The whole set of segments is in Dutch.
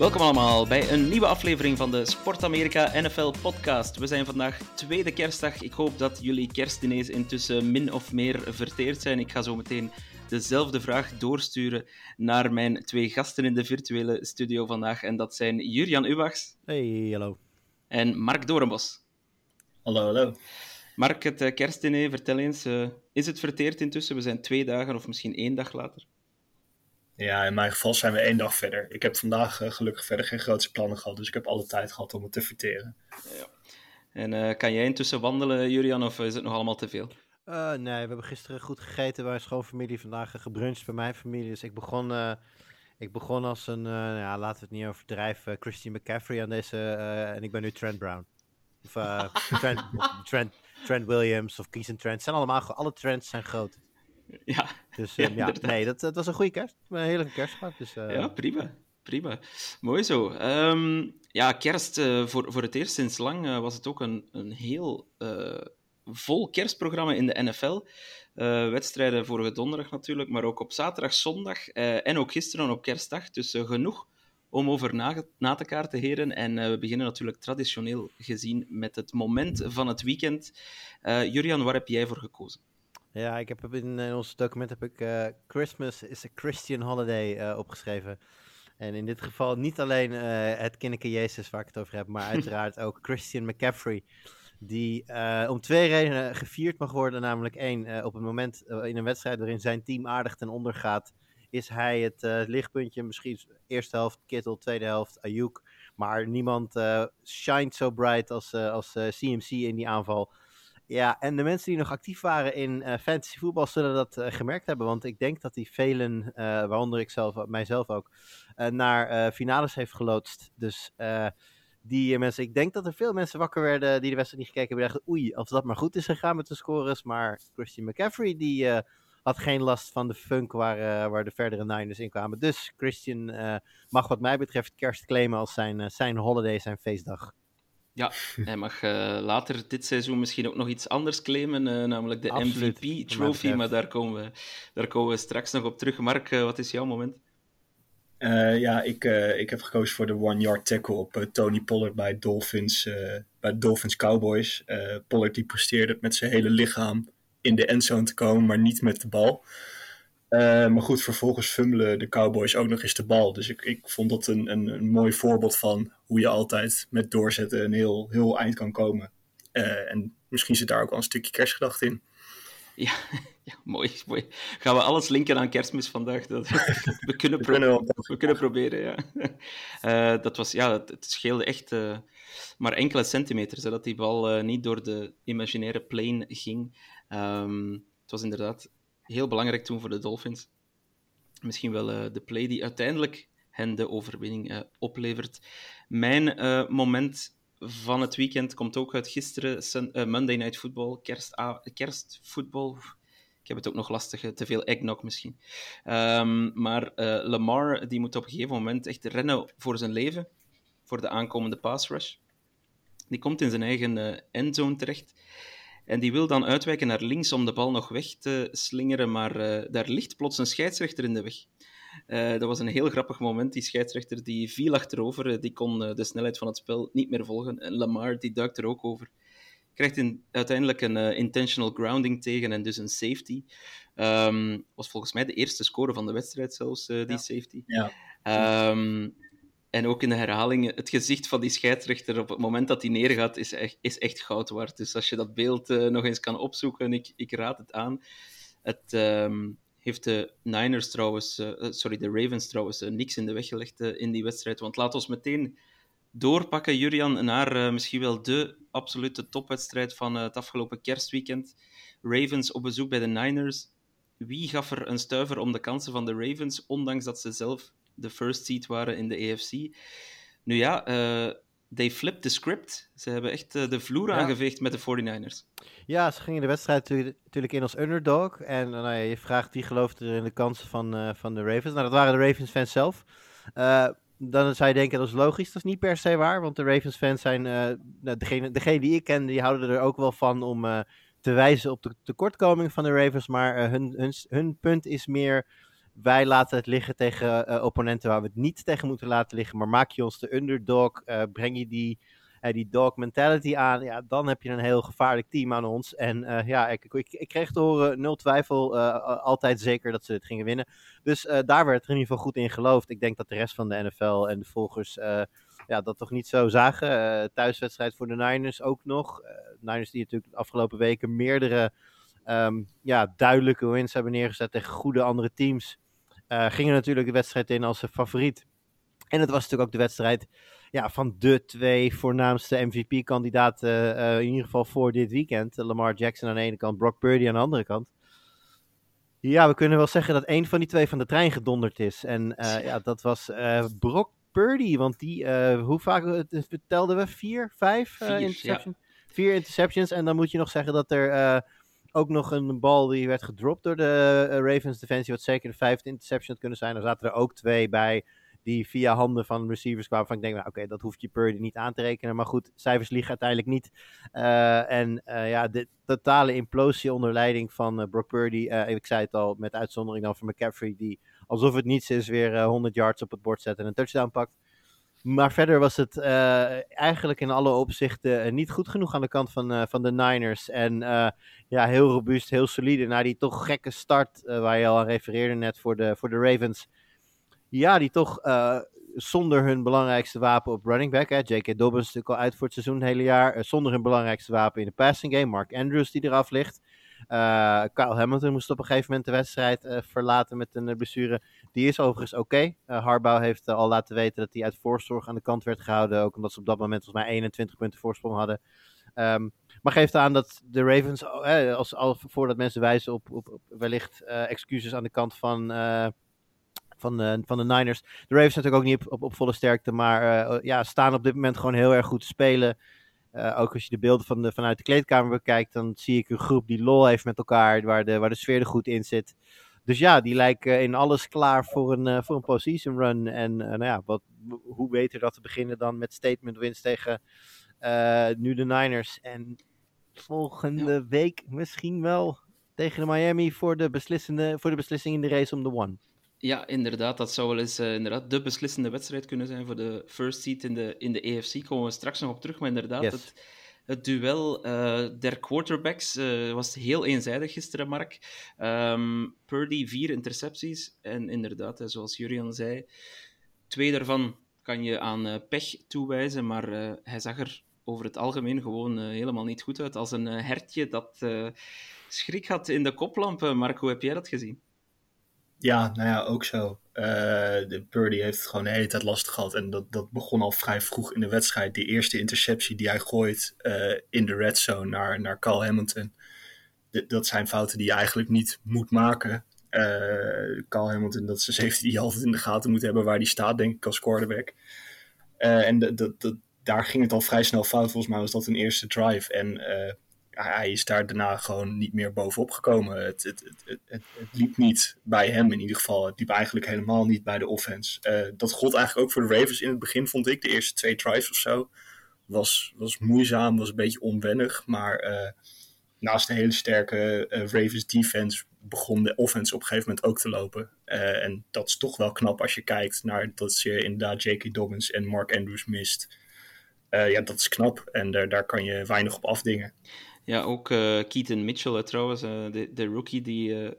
Welkom allemaal bij een nieuwe aflevering van de Sport Amerika NFL podcast. We zijn vandaag tweede kerstdag. Ik hoop dat jullie kerstdiners intussen min of meer verteerd zijn. Ik ga zo meteen dezelfde vraag doorsturen naar mijn twee gasten in de virtuele studio vandaag. En dat zijn Jurjan Ubachs Hey, hallo. en Mark Dorenbos. Hallo, hallo. Mark, het eh, kerstdiner, vertel eens, eh, is het verteerd intussen? We zijn twee dagen of misschien één dag later. Ja, in mijn geval zijn we één dag verder. Ik heb vandaag eh, gelukkig verder geen grootste plannen gehad, dus ik heb alle tijd gehad om het te verteren. En eh, kan jij intussen wandelen, Jurjan, of is het nog allemaal te veel? Eh, nee, we hebben gisteren goed gegeten bij mijn schoonfamilie. Vandaag gebruncht bij mijn familie. Dus ik begon, eh, ik begon als een, eh, nou ja, laten we het niet overdrijven, Christian McCaffrey aan deze. eh, en ik ben nu Trent Brown. Of eh, Trent, Trent, Trent Williams of Keeson Trent. Zijn allemaal, alle Trents zijn groot. Ja, Dus Ja, ehm, ja, nee, dat, dat was een goede kerst. Een heerlijke kerst gehad. Dus, eh, Ja, prima. Prima. Mooi zo. Ehm, ja, kerst eh, voor, voor het eerst sinds lang eh, was het ook een, een heel vol kerstprogramma in de NFL. Wedstrijden vorige donderdag natuurlijk, maar ook op zaterdag, zondag en ook gisteren op kerstdag. Dus genoeg om over na, na te kaarten, heren. En we beginnen natuurlijk traditioneel gezien met het moment van het weekend. Eh Jurian, waar heb jij voor gekozen? Ja, ik heb in, in ons document heb ik eh, Christmas is a Christian holiday eh, opgeschreven. En in dit geval niet alleen eh, het kinderke Jezus waar ik het over heb, maar uiteraard ook Christian McCaffrey. Die eh, om twee redenen gevierd mag worden. Namelijk één, eh, op het moment eh, in een wedstrijd waarin zijn team aardig ten onder gaat, is hij het eh, lichtpuntje. Misschien eerste helft Kittle, tweede helft Ayuk. Maar niemand eh shined so bright als, eh, als eh, CMC in die aanval. Ja, en de mensen die nog actief waren in eh, fantasy voetbal zullen dat eh, gemerkt hebben. Want ik denk dat die velen, eh, waaronder ik zelf, mijzelf ook, naar finales heeft geloodst. Dus die mensen, ik denk dat er veel mensen wakker werden die de wedstrijd niet gekeken hebben. Die dachten, oei, als dat maar goed is gegaan met de scores. Maar Christian McCaffrey, die had geen last van de funk waar, waar de verdere Niners in kwamen. Dus Christian mag wat mij betreft kerst claimen als zijn, zijn holiday, zijn feestdag. Ja, hij mag eh, later dit seizoen misschien ook nog iets anders claimen, eh, namelijk de MVP-trophy, maar daar komen, we, daar komen we straks nog op terug. Mark, eh, wat is jouw moment? Eh, ja, ik, eh, ik heb gekozen voor de one-yard tackle op Tony Pollard bij Dolphins, eh, bij Dolphins Cowboys. Eh, Pollard die presteerde het met zijn hele lichaam in de endzone te komen, maar niet met de bal. Eh, maar goed, vervolgens fummelen de Cowboys ook nog eens de bal. Dus ik, ik vond dat een, een, een mooi voorbeeld van hoe je altijd met doorzetten een heel, heel eind kan komen. Eh, en misschien zit daar ook wel een stukje kerstgedachte in. Ja, ja mooi, mooi. Gaan we alles linken aan kerstmis vandaag? Dat, we, kunnen We kunnen we kunnen proberen, ja. Eh, dat was, ja het, het scheelde echt maar enkele centimeters, hè, dat die bal niet door de imaginaire plane ging. Ehm, het was inderdaad heel belangrijk toen voor de Dolphins. Misschien wel eh, de play die uiteindelijk hen de overwinning eh, oplevert. Mijn eh, moment van het weekend komt ook uit gisteren, Sun- Monday Night Football, kerstvoetbal. Ik heb het ook nog lastig, te veel eggnog misschien. Ehm, maar Lamar die moet op een gegeven moment echt rennen voor zijn leven, voor de aankomende pass rush. Die komt in zijn eigen endzone terecht. En die wil dan uitwijken naar links om de bal nog weg te slingeren, maar eh, daar ligt plots een scheidsrechter in de weg. Eh, dat was een heel grappig moment. Die scheidsrechter die viel achterover, eh, die kon de snelheid van het spel niet meer volgen. En Lamar die duikt er ook over. Krijgt in, uiteindelijk een intentional grounding tegen en dus een safety. Ehm, was volgens mij de eerste score van de wedstrijd zelfs, die Ja. safety. Ja. Ehm, en ook in de herhaling, het gezicht van die scheidsrechter op het moment dat hij neergaat, is echt, is echt goud waard. Dus als je dat beeld eh, nog eens kan opzoeken, ik, ik raad het aan. Het ehm, heeft de Niners trouwens, eh, eh, sorry, de Ravens trouwens, niks in de weg gelegd in die wedstrijd. Want laat ons meteen doorpakken, Jurian, naar misschien wel de absolute topwedstrijd van het afgelopen kerstweekend. Ravens op bezoek bij de Niners. Wie gaf er een stuiver om de kansen van de Ravens, ondanks dat ze zelf de first seed waren in de AFC? Nu ja, uh, they flipped the script. Ze hebben echt de vloer ja. aangeveegd met de 49ers. Ja, ze gingen de wedstrijd natuurlijk in als underdog. En nou ja, je vraagt wie gelooft er in de kansen van, van de Ravens. Nou, dat waren de Ravens fans zelf dan zou je denken dat is logisch. Dat is niet per se waar, want de Ravens fans zijn, nou, degene, degene die ik ken, die houden er ook wel van om te wijzen op de tekortkoming van de Ravens. Maar hun, hun, hun punt is meer, wij laten het liggen tegen opponenten waar we het niet tegen moeten laten liggen. Maar maak je ons de underdog, breng je die uh, die dog mentality aan, ja, dan heb je een heel gevaarlijk team aan ons. En uh, ja, ik, ik, ik, kreeg te horen, nul twijfel, uh, altijd zeker dat ze het gingen winnen. Dus daar werd er in ieder geval goed in geloofd. Ik denk dat de rest van de NFL en de volgers ja, dat toch niet zo zagen. thuiswedstrijd voor de Niners ook nog. Niners die natuurlijk de afgelopen weken meerdere um, ja, duidelijke wins hebben neergezet tegen goede andere teams. gingen natuurlijk de wedstrijd in als favoriet. En het was natuurlijk ook de wedstrijd ja, van de twee voornaamste MVP-kandidaten, uh, in ieder geval voor dit weekend. Lamar Jackson aan de ene kant, Brock Purdy aan de andere kant. Ja, we kunnen wel zeggen dat een van die twee van de trein gedonderd is. En uh, ja, dat was uh, Brock Purdy, want die, hoe vaak vertelden we? Vier, vijf interceptions? Ja. Vier interceptions. En dan moet je nog zeggen dat er ook nog een bal die werd gedropt door de Ravens defensie, wat zeker de vijfde interception had kunnen zijn. Er zaten er ook twee bij die via handen van receivers kwamen. Van ik denk, nou, oké, dat hoeft je Purdy niet aan te rekenen. Maar goed, cijfers liegen uiteindelijk niet. Uh, en uh, ja, de totale implosie onder leiding van Brock Purdy. ik zei het al, met uitzondering dan van McCaffrey, die alsof het niets is, weer 100 yards op het bord zet en een touchdown pakt. Maar verder was het eigenlijk in alle opzichten niet goed genoeg aan de kant van, van de Niners. En ja, heel robuust, heel solide. Na die toch gekke start, waar je al aan refereerde net voor de, voor de Ravens ja, die toch zonder hun belangrijkste wapen op running back. J.K. Dobbins natuurlijk al uit voor het seizoen het hele jaar. Zonder hun belangrijkste wapen in de passing game. Mark Andrews die eraf ligt. Uh, Kyle Hamilton moest op een gegeven moment de wedstrijd verlaten met een blessure. Die is overigens oké. Okay. Harbaugh heeft al laten weten dat hij uit voorzorg aan de kant werd gehouden. Ook omdat ze op dat moment volgens mij 21 punten voorsprong hadden. Um, maar geeft aan dat de Ravens, als, als, voordat mensen wijzen op, op, op wellicht excuses aan de kant van van de, van de Niners. De Ravens natuurlijk ook niet op, op, volle sterkte, maar ja, staan op dit moment gewoon heel erg goed te spelen. Uh, ook als je de beelden van de, vanuit de kleedkamer bekijkt, dan zie ik een groep die lol heeft met elkaar, waar de, waar de sfeer er goed in zit. Dus ja, die lijken in alles klaar voor een, uh, voor een postseason run. En nou ja, wat, hoe beter dat te beginnen dan met statement wins tegen nu de Niners. En volgende ja. week misschien wel tegen de Miami voor de, beslissende, voor de beslissing in de race om de one. Ja, inderdaad. Dat zou wel eens uh, inderdaad de beslissende wedstrijd kunnen zijn voor de first seed in de, in de AFC. Komen we straks nog op terug. Maar inderdaad, yes. het, het duel uh, der quarterbacks uh, was heel eenzijdig gisteren, Mark. Um, Purdy, vier intercepties. En inderdaad, zoals Jurian zei, twee daarvan kan je aan pech toewijzen. Maar hij zag er over het algemeen gewoon helemaal niet goed uit. Als een hertje dat schrik had in de koplampen. Mark, hoe heb jij dat gezien? Ja, nou ja, ook zo. Uh, de Purdy heeft het gewoon de hele tijd lastig gehad. En dat, dat begon al vrij vroeg in de wedstrijd. Die eerste interceptie die hij gooit uh, in de red zone naar, naar Carl Hamilton. Dat zijn fouten die je eigenlijk niet moet maken. Uh, Carl Hamilton, dat is een safety die je altijd in de gaten moet hebben waar die staat, denk ik, als quarterback. en dat, daar ging het al vrij snel fout. Volgens mij was dat een eerste drive. En hij is daar daarna gewoon niet meer bovenop gekomen. Het, het, het, het, liep niet bij hem in ieder geval. Het liep eigenlijk helemaal niet bij de offense. Uh, dat gold eigenlijk ook voor de Ravens in het begin, vond ik. De eerste twee drives of zo. Was, was moeizaam, was een beetje onwennig. Maar uh, naast een hele sterke uh, Ravens defense begon de offense op een gegeven moment ook te lopen. en dat is toch wel knap als je kijkt naar dat je inderdaad J.K. Dobbins en Mark Andrews mist. ja, dat is knap en daar, daar kan je weinig op afdingen. Ja, ook uh, Keaton Mitchell trouwens, uh, de, de rookie die uh,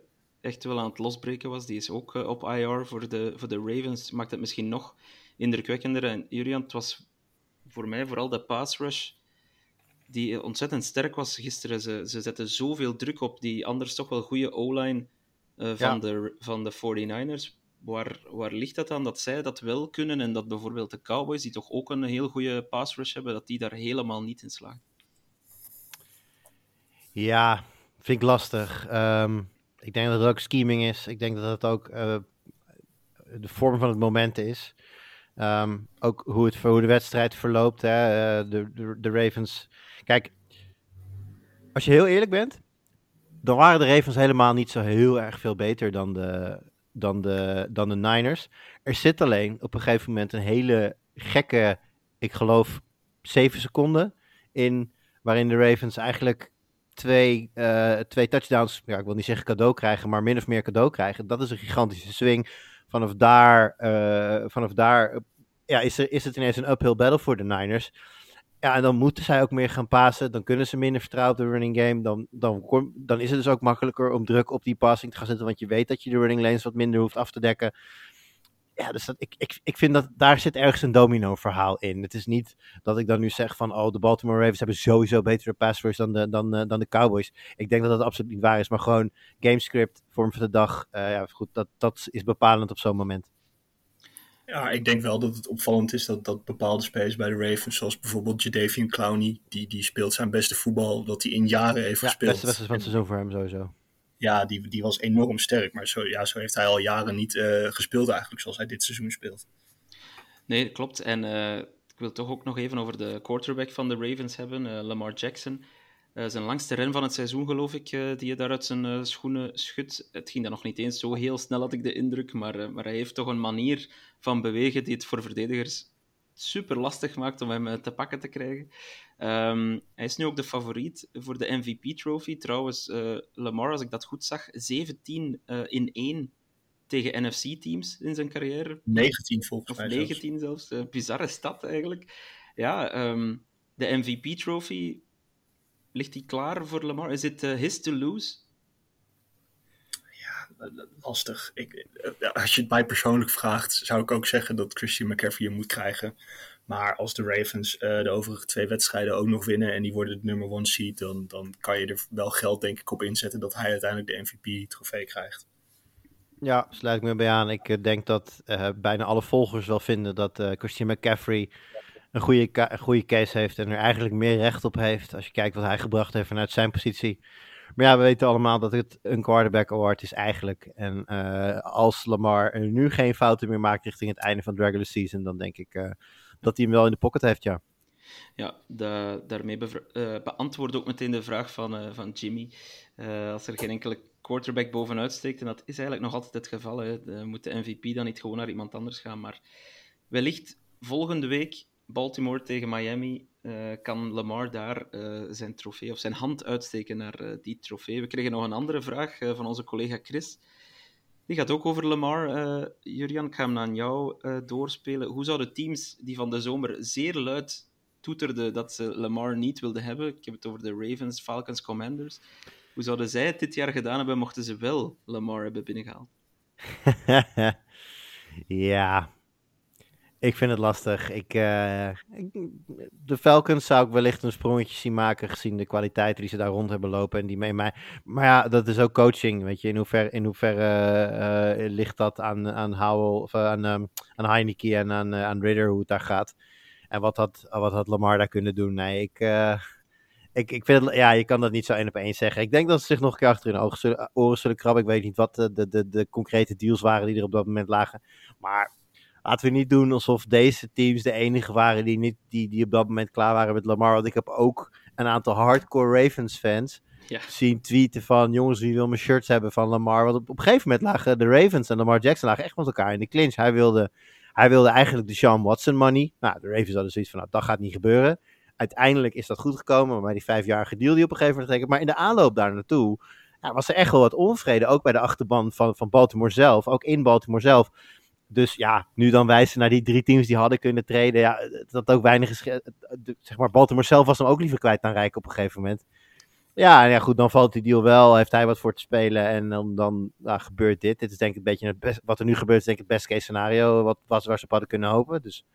echt wel aan het losbreken was, die is ook op IR voor de, voor de Ravens. Maakt het misschien nog indrukwekkender. En Jurian, het was voor mij vooral de pass rush die ontzettend sterk was gisteren. Ze, ze zetten zoveel druk op die anders toch wel goede O-line van, ja. de, van de 49ers. waar, waar ligt dat aan dat zij dat wel kunnen en dat bijvoorbeeld de Cowboys, die toch ook een heel goede pass rush hebben, dat die daar helemaal niet in slagen? Ja, vind ik lastig. Ehm, ik denk dat het ook scheming is. Ik denk dat het ook uh, de vorm van het moment is. Ehm, ook hoe, het, hoe de wedstrijd verloopt. Hè? Uh, de, de, de, Ravens. Kijk, als je heel eerlijk bent, dan waren de Ravens helemaal niet zo heel erg veel beter dan de, dan de, dan de Niners. Er zit alleen op een gegeven moment een hele gekke, ik geloof, 7 seconden in. Waarin de Ravens eigenlijk twee, uh, twee touchdowns, ja, ik wil niet zeggen cadeau krijgen, maar min of meer cadeau krijgen. Dat is een gigantische swing. Vanaf daar, uh, vanaf daar ja, is, er, is het ineens een uphill battle voor de Niners. Ja, en dan moeten zij ook meer gaan pasen. Dan kunnen ze minder vertrouwen op de running game. Dan, dan, dan is het dus ook makkelijker om druk op die passing te gaan zetten. Want je weet dat je de running lanes wat minder hoeft af te dekken ja, dus dat, ik, ik, ik vind dat daar zit ergens een domino verhaal in. Het is niet dat ik dan nu zeg van, oh, de Baltimore Ravens hebben sowieso betere pass rush dan de, dan, uh, dan de Cowboys. Ik denk dat dat absoluut niet waar is, maar gewoon gamescript, vorm van de dag, uh, ja, goed, dat, dat is bepalend op zo'n moment. Ja, ik denk wel dat het opvallend is dat, dat bepaalde spelers bij de Ravens, zoals bijvoorbeeld Jadavian Clowney, die, die speelt zijn beste voetbal dat hij in jaren heeft ja, gespeeld. beste wedstrijd van het seizoen voor hem sowieso ja, die, die was enorm sterk. Maar zo, ja, zo heeft hij al jaren niet uh, gespeeld eigenlijk, zoals hij dit seizoen speelt. Nee, klopt. En uh, ik wil toch ook nog even over de quarterback van de Ravens hebben, uh, Lamar Jackson. zijn langste ren van het seizoen, geloof ik, die je daar uit zijn schoenen schudt. Het ging dan nog niet eens zo heel snel, had ik de indruk. Maar, maar hij heeft toch een manier van bewegen die het voor verdedigers super lastig maakt om hem te pakken te krijgen. Um, hij is nu ook de favoriet voor de MVP-trophy. Trouwens, uh, Lamar, als ik dat goed zag, 17 uh, in 1 tegen NFC-teams in zijn carrière. 19 volgens mij. Of 19 zelfs. zelfs. Bizarre stad eigenlijk. Ja, um, de MVP-trophy, ligt die klaar voor Lamar? Is het his to lose? Lastig. Ik, als je het mij persoonlijk vraagt, zou ik ook zeggen dat Christian McCaffrey hem moet krijgen. Maar als de Ravens uh, de overige twee wedstrijden ook nog winnen en die worden de nummer one seed, dan, dan kan je er wel geld denk ik op inzetten dat hij uiteindelijk de MVP-trofee krijgt. Ja, sluit ik me bij aan. Ik uh, denk dat uh, bijna alle volgers wel vinden dat Christian McCaffrey een goede, een goede case heeft en er eigenlijk meer recht op heeft als je kijkt wat hij gebracht heeft vanuit zijn positie. Maar ja, we weten allemaal dat het een quarterback award is eigenlijk. En als Lamar nu geen fouten meer maakt richting het einde van de regular season, dan denk ik dat hij hem wel in de pocket heeft, ja. Ja, daarmee uh, beantwoord ook meteen de vraag van, van Jimmy. Als er geen enkele quarterback bovenuit steekt, en dat is eigenlijk nog altijd het geval, hè, moet de MVP dan niet gewoon naar iemand anders gaan. Maar wellicht volgende week Baltimore tegen Miami kan Lamar daar zijn trofee of zijn hand uitsteken naar die trofee. We kregen nog een andere vraag van onze collega Chris. Die gaat ook over Lamar. Jurian, ik ga hem aan jou doorspelen. Hoe zouden teams die van de zomer zeer luid toeterden dat ze Lamar niet wilden hebben, ik heb het over de Ravens, Falcons, Commanders, hoe zouden zij het dit jaar gedaan hebben mochten ze wel Lamar hebben binnengehaald? ja, ik vind het lastig. Ik, uh, de Falcons zou ik wellicht een sprongetje zien maken, gezien de kwaliteiten die ze daar rond hebben lopen. En die mee mij. Maar ja, dat is ook coaching. Weet je, in hoeverre, in hoeverre uh, ligt dat aan, aan Howell, of aan, um, aan Heineke en aan, aan Ridder, hoe het daar gaat. En wat had, wat had Lamar daar kunnen doen? Nee, ik, ik, ik vind ja, je kan dat niet zo één op één zeggen. Ik denk dat ze zich nog een keer achter hun oren zullen krabben. Ik weet niet wat de, de, de concrete deals waren die er op dat moment lagen. Maar laten we niet doen alsof deze teams de enige waren die, niet, die, die op dat moment klaar waren met Lamar. Want ik heb ook een aantal hardcore Ravens fans ja. zien tweeten van jongens wie wil mijn shirts hebben van Lamar. Want op, op een gegeven moment lagen de Ravens en Lamar Jackson lagen echt met elkaar in de clinch. Hij wilde, hij wilde eigenlijk de Sean Watson money. Nou, de Ravens hadden zoiets van nou, dat gaat niet gebeuren. Uiteindelijk is dat goed gekomen, maar die vijfjarige deal die op een gegeven moment tekent. Maar in de aanloop daar naartoe ja, was er echt wel wat onvrede. Ook bij de achterban van, van Baltimore zelf. Ook in Baltimore zelf. Dus ja, nu dan wijzen naar die drie teams die hadden kunnen treden. Ja, dat ook weinig is. Zeg maar, Baltimore zelf was hem ook liever kwijt dan Rijk op een gegeven moment. Ja, ja, goed, dan valt die deal wel. Heeft hij wat voor te spelen en dan, dan nou, gebeurt dit. Dit is denk ik een beetje het best, wat er nu gebeurt, is denk ik het best case scenario. Wat was waar ze op hadden kunnen hopen. Dus,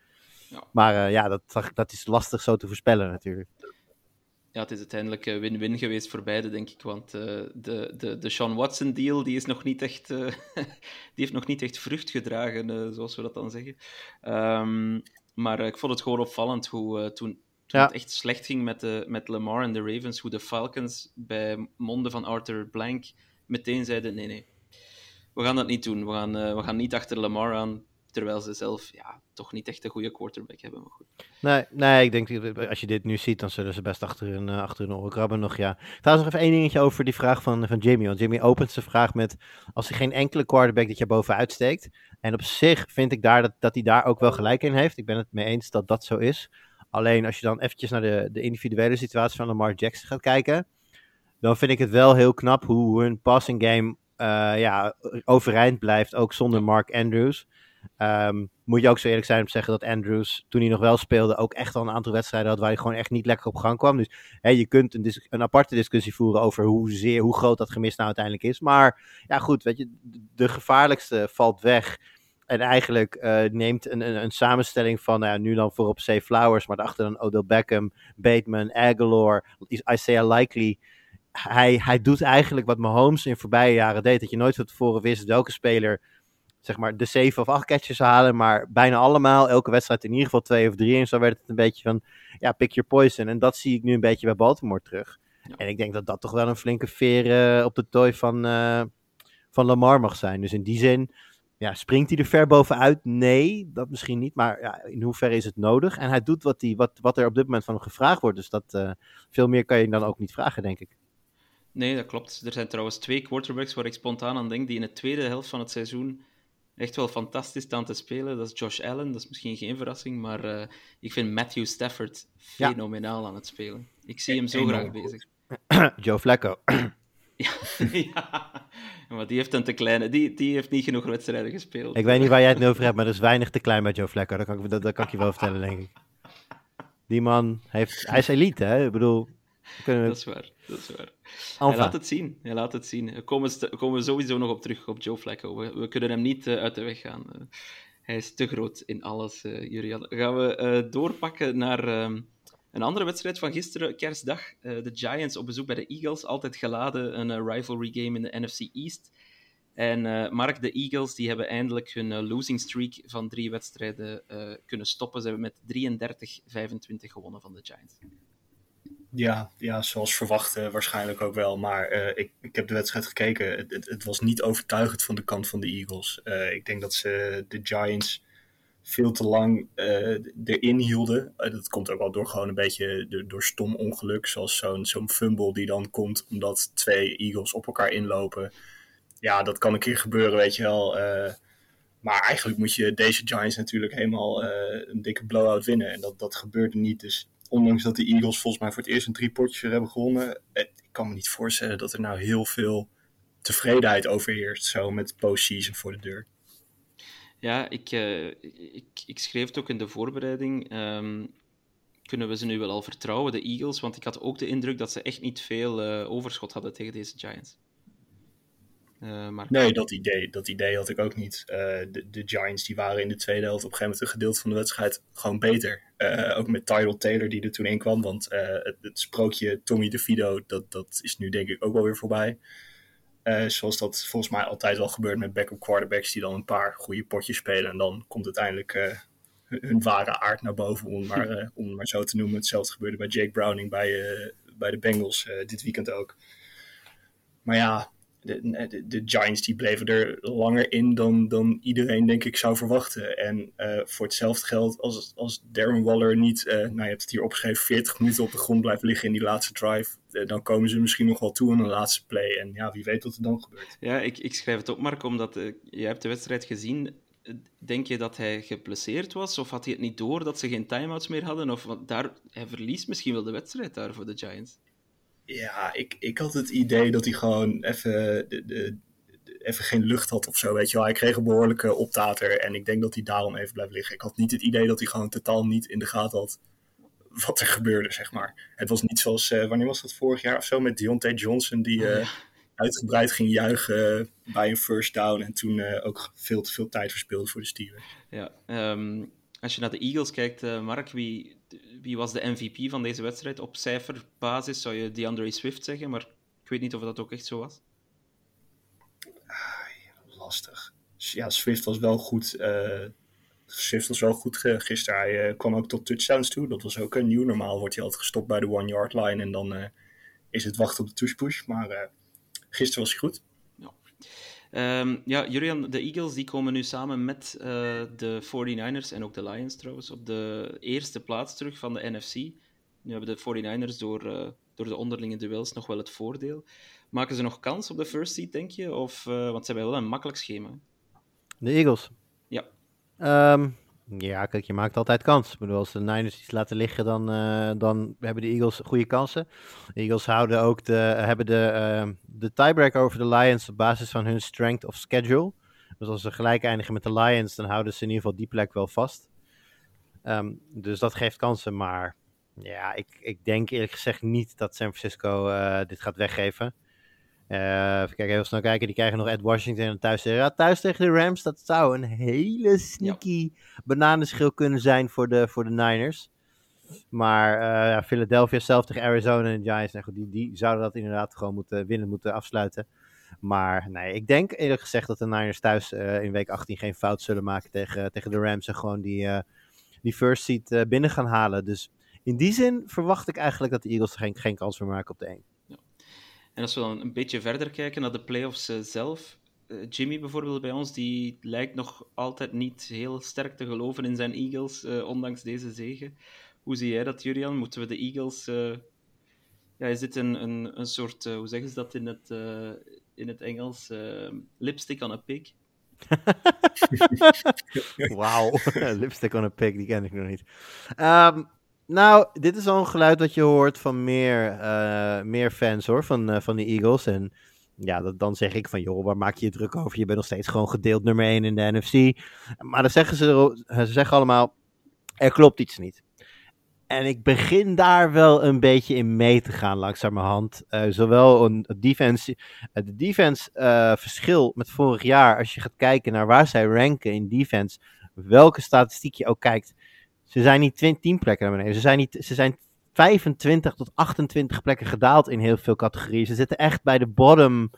ja. Maar uh, ja, dat, dat is lastig zo te voorspellen natuurlijk. Ja, het is uiteindelijk eh, win-win geweest voor beide, denk ik. Want uh, de, de, de Sean Watson-deal die is nog niet echt, uh, die heeft nog niet echt vrucht gedragen, zoals we dat dan zeggen. Um, maar ik vond het gewoon opvallend hoe toen, toen ja. het echt slecht ging met, de, met Lamar en de Ravens, hoe de Falcons bij monden van Arthur Blank meteen zeiden: nee, nee, we gaan dat niet doen. We gaan, we gaan niet achter Lamar aan. Terwijl ze zelf ja, toch niet echt een goede quarterback hebben. Maar goed. Nee, nee, ik denk als je dit nu ziet, dan zullen ze best achter hun, uh, achter hun oren krabben nog. Ja. Trouwens, nog even één dingetje over die vraag van, van Jimmy. Want Jimmy opent zijn vraag met: als er geen enkele quarterback dit jaar bovenuit steekt. En op zich vind ik daar dat, dat hij daar ook wel gelijk in heeft. Ik ben het mee eens dat dat zo is. Alleen als je dan eventjes naar de, de individuele situatie van Lamar Jackson gaat kijken. Dan vind ik het wel heel knap hoe hun passing game uh, ja, overeind blijft. Ook zonder Mark Andrews. Um, moet je ook zo eerlijk zijn om te zeggen dat Andrews, toen hij nog wel speelde, ook echt al een aantal wedstrijden had waar hij gewoon echt niet lekker op gang kwam. Dus je kunt een, een, aparte discussie voeren over hoe, zeer, hoe groot dat gemis nou uiteindelijk is. Maar ja, goed, weet je, de gevaarlijkste valt weg. En eigenlijk uh, neemt een, een, een, samenstelling van, nou nu dan voorop Say Flowers, maar daarachter dan Odell Beckham, Bateman, Aguilar, Isaiah Likely. Hij, hij doet eigenlijk wat Mahomes in voorbije jaren deed. Dat je nooit van tevoren wist welke speler zeg maar de 7 of 8 catches halen, maar bijna allemaal, elke wedstrijd in ieder geval twee of drie. En zo werd het een beetje van, ja, pick your poison. En dat zie ik nu een beetje bij Baltimore terug. En ik denk dat dat toch wel een flinke veer uh, op de tooi van, uh, van Lamar mag zijn. Dus in die zin, ja, springt hij er ver bovenuit? Nee, dat misschien niet. Maar ja, in hoeverre is het nodig? En hij doet wat, hij, wat, wat er op dit moment van hem gevraagd wordt. Dus dat, uh, veel meer kan je dan ook niet vragen, denk ik. Nee, dat klopt. Er zijn trouwens twee quarterbacks waar ik spontaan aan denk, die in de tweede helft van het seizoen echt wel fantastisch staan te spelen. Dat is Josh Allen, dat is misschien geen verrassing, maar uh, ik vind Matthew Stafford fenomenaal ja. aan het spelen. Ik zie hem zo graag bezig. Joe Flacco. ja, ja, maar die heeft een te kleine, die, die heeft niet genoeg wedstrijden gespeeld. Ik weet niet waar jij het nu over hebt, maar er is weinig te klein bij Joe Flacco. Dat kan ik, dat, dat kan ik je wel vertellen, denk ik. Die man heeft, hij is elite, hè? Ik bedoel, kunnen Dat is waar, dat is waar. Hij laat het zien, hij laat het zien. Daar komen, komen we sowieso nog op terug, op Joe Flacco. We, we kunnen hem niet uh, uit de weg gaan. Uh, hij is te groot in alles, uh, Jurian. Gaan we doorpakken naar um, een andere wedstrijd van gisteren, kerstdag. de Giants op bezoek bij de Eagles, altijd geladen. Een rivalry game in de NFC East. En Mark, de Eagles die hebben eindelijk hun losing streak van drie wedstrijden kunnen stoppen. Ze hebben met 33-25 gewonnen van de Giants. Ja, ja, zoals verwacht uh, waarschijnlijk ook wel. Maar uh, ik, ik heb de wedstrijd gekeken. Het, het, was niet overtuigend van de kant van de Eagles. Uh, ik denk dat ze de Giants veel te lang erin hielden. dat komt ook wel door gewoon een beetje door, door stom ongeluk. Zoals zo'n zo'n fumble die dan komt omdat twee Eagles op elkaar inlopen. Ja, dat kan een keer gebeuren, weet je wel. maar eigenlijk moet je deze Giants natuurlijk helemaal een dikke blowout winnen. En dat, dat gebeurde niet. Dus ondanks dat de Eagles volgens mij voor het eerst een drie potjes hebben gewonnen, ik kan me niet voorstellen dat er nou heel veel tevredenheid overheerst, zo met postseason voor de deur. Ja, ik, uh, ik, ik, schreef het ook in de voorbereiding. Um, kunnen we ze nu wel al vertrouwen, de Eagles? Want ik had ook de indruk dat ze echt niet veel uh, overschot hadden tegen deze Giants. Uh, maar... Nee, dat idee, dat idee had ik ook niet. Uh, de, de, Giants die waren in de tweede helft op een gegeven moment een gedeelte van de wedstrijd gewoon beter. Uh, ook met Tyrell Taylor die er toen in kwam. Want het, het, sprookje Tommy DeVito, dat, dat is nu denk ik ook wel weer voorbij. zoals dat volgens mij altijd wel gebeurt met backup quarterbacks die dan een paar goede potjes spelen. En dan komt uiteindelijk hun ware aard naar boven, om maar, om maar zo te noemen. Hetzelfde gebeurde bij Jake Browning bij, bij de Bengals dit weekend ook. Maar ja, de, de, Giants die bleven er langer in dan, dan iedereen denk ik zou verwachten. En uh, voor hetzelfde geld als, als Darren Waller niet, uh, nou je hebt het hier opgeschreven, 40 minuten op de grond blijft liggen in die laatste drive. Uh, dan komen ze misschien nog wel toe in een laatste play. En ja, wie weet wat er dan gebeurt. Ja, ik, ik schrijf het op Mark, omdat je hebt de wedstrijd gezien. Denk je dat hij geblesseerd was? Of had hij het niet door dat ze geen timeouts meer hadden? Of daar, hij verliest misschien wel de wedstrijd daar voor de Giants. Ja, ik, ik had het idee dat hij gewoon even, de, de, even geen lucht had of zo, weet je wel. Hij kreeg een behoorlijke optater en ik denk dat hij daarom even blijft liggen. Ik had niet het idee dat hij gewoon totaal niet in de gaten had wat er gebeurde, zeg maar. Het was niet zoals, uh, wanneer was dat, vorig jaar of zo, met Deontay Johnson, die uh, uitgebreid ging juichen bij een first down en toen uh, ook veel te veel tijd verspeelde voor de Steelers. Ja, um, als je naar de Eagles kijkt, Mark, wie, wie was de MVP van deze wedstrijd? Op cijferbasis zou je DeAndre Swift zeggen, maar ik weet niet of dat ook echt zo was. lastig. Ja, Swift was wel goed. eh, Swift was wel goed gisteren. Hij eh, kwam ook tot touchdowns toe. Dat was ook een nieuw. Normaal wordt hij altijd gestopt bij de one-yard line. En dan eh, is het wachten op de push-push. Maar gisteren was hij goed. Ehm, ja, Jurian, de Eagles die komen nu samen met eh, de 49ers en ook de Lions trouwens op de eerste plaats terug van de NFC. Nu hebben de 49ers door, eh, door de onderlinge duels nog wel het voordeel. Maken ze nog kans op de first seed, denk je? Of, eh, want ze hebben wel een makkelijk schema. De Eagles. Ja. Ehm, ja, kijk, je maakt altijd kans. Ik bedoel, als de Niners iets laten liggen, dan, eh, dan hebben de Eagles goede kansen. De Eagles houden ook de, hebben de, ehm, de tiebreaker over de Lions op basis van hun strength of schedule. Dus als ze gelijk eindigen met de Lions, dan houden ze in ieder geval die plek wel vast. Ehm, dus dat geeft kansen, maar ja, ik, ik denk eerlijk gezegd niet dat San Francisco eh, dit gaat weggeven. Eh even kijken, heel snel kijken. Die krijgen nog Ed Washington en thuis tegen, ja, thuis tegen de Rams. Dat zou een hele sneaky bananenschil kunnen zijn voor de, voor de Niners. Maar eh, ja, Philadelphia zelf tegen Arizona en de Giants. Nou goed, die, die zouden dat inderdaad gewoon moeten winnen, moeten afsluiten. Maar nee, ik denk eerlijk gezegd dat de Niners thuis eh, in week 18 geen fout zullen maken tegen, tegen de Rams. En gewoon die, die first seed eh, binnen gaan halen. Dus in die zin verwacht ik eigenlijk dat de Eagles geen, geen kans meer maken op de 1. En als we dan een beetje verder kijken naar de playoffs eh, zelf. eh, Jimmy bijvoorbeeld bij ons, die lijkt nog altijd niet heel sterk te geloven in zijn Eagles, eh, ondanks deze zege. Hoe zie jij dat, Julian? Moeten we de Eagles... eh, Ja, is dit een, een, een soort, hoe zeggen ze dat in het, eh, in het Engels? Lipstick on a pig? Wauw, lipstick on a pig, die ken ik nog niet. Ehm, nou, dit is al een geluid dat je hoort van meer, eh, meer fans hoor, van, eh, van de Eagles. En ja, dan zeg ik van, joh, waar maak je je druk over? Je bent nog steeds gewoon gedeeld nummer 1 in de NFC. Maar dan zeggen ze, ze zeggen allemaal, er klopt iets niet. En ik begin daar wel een beetje in mee te gaan, langzamerhand. Eh zowel een defense, het defense verschil met vorig jaar, als je gaat kijken naar waar zij ranken in defense, welke statistiek je ook kijkt, ze zijn niet 20 10 plekken naar beneden. Ze zijn, niet, ze zijn 25 tot 28 plekken gedaald in heel veel categorieën. Ze zitten echt bij de bottom,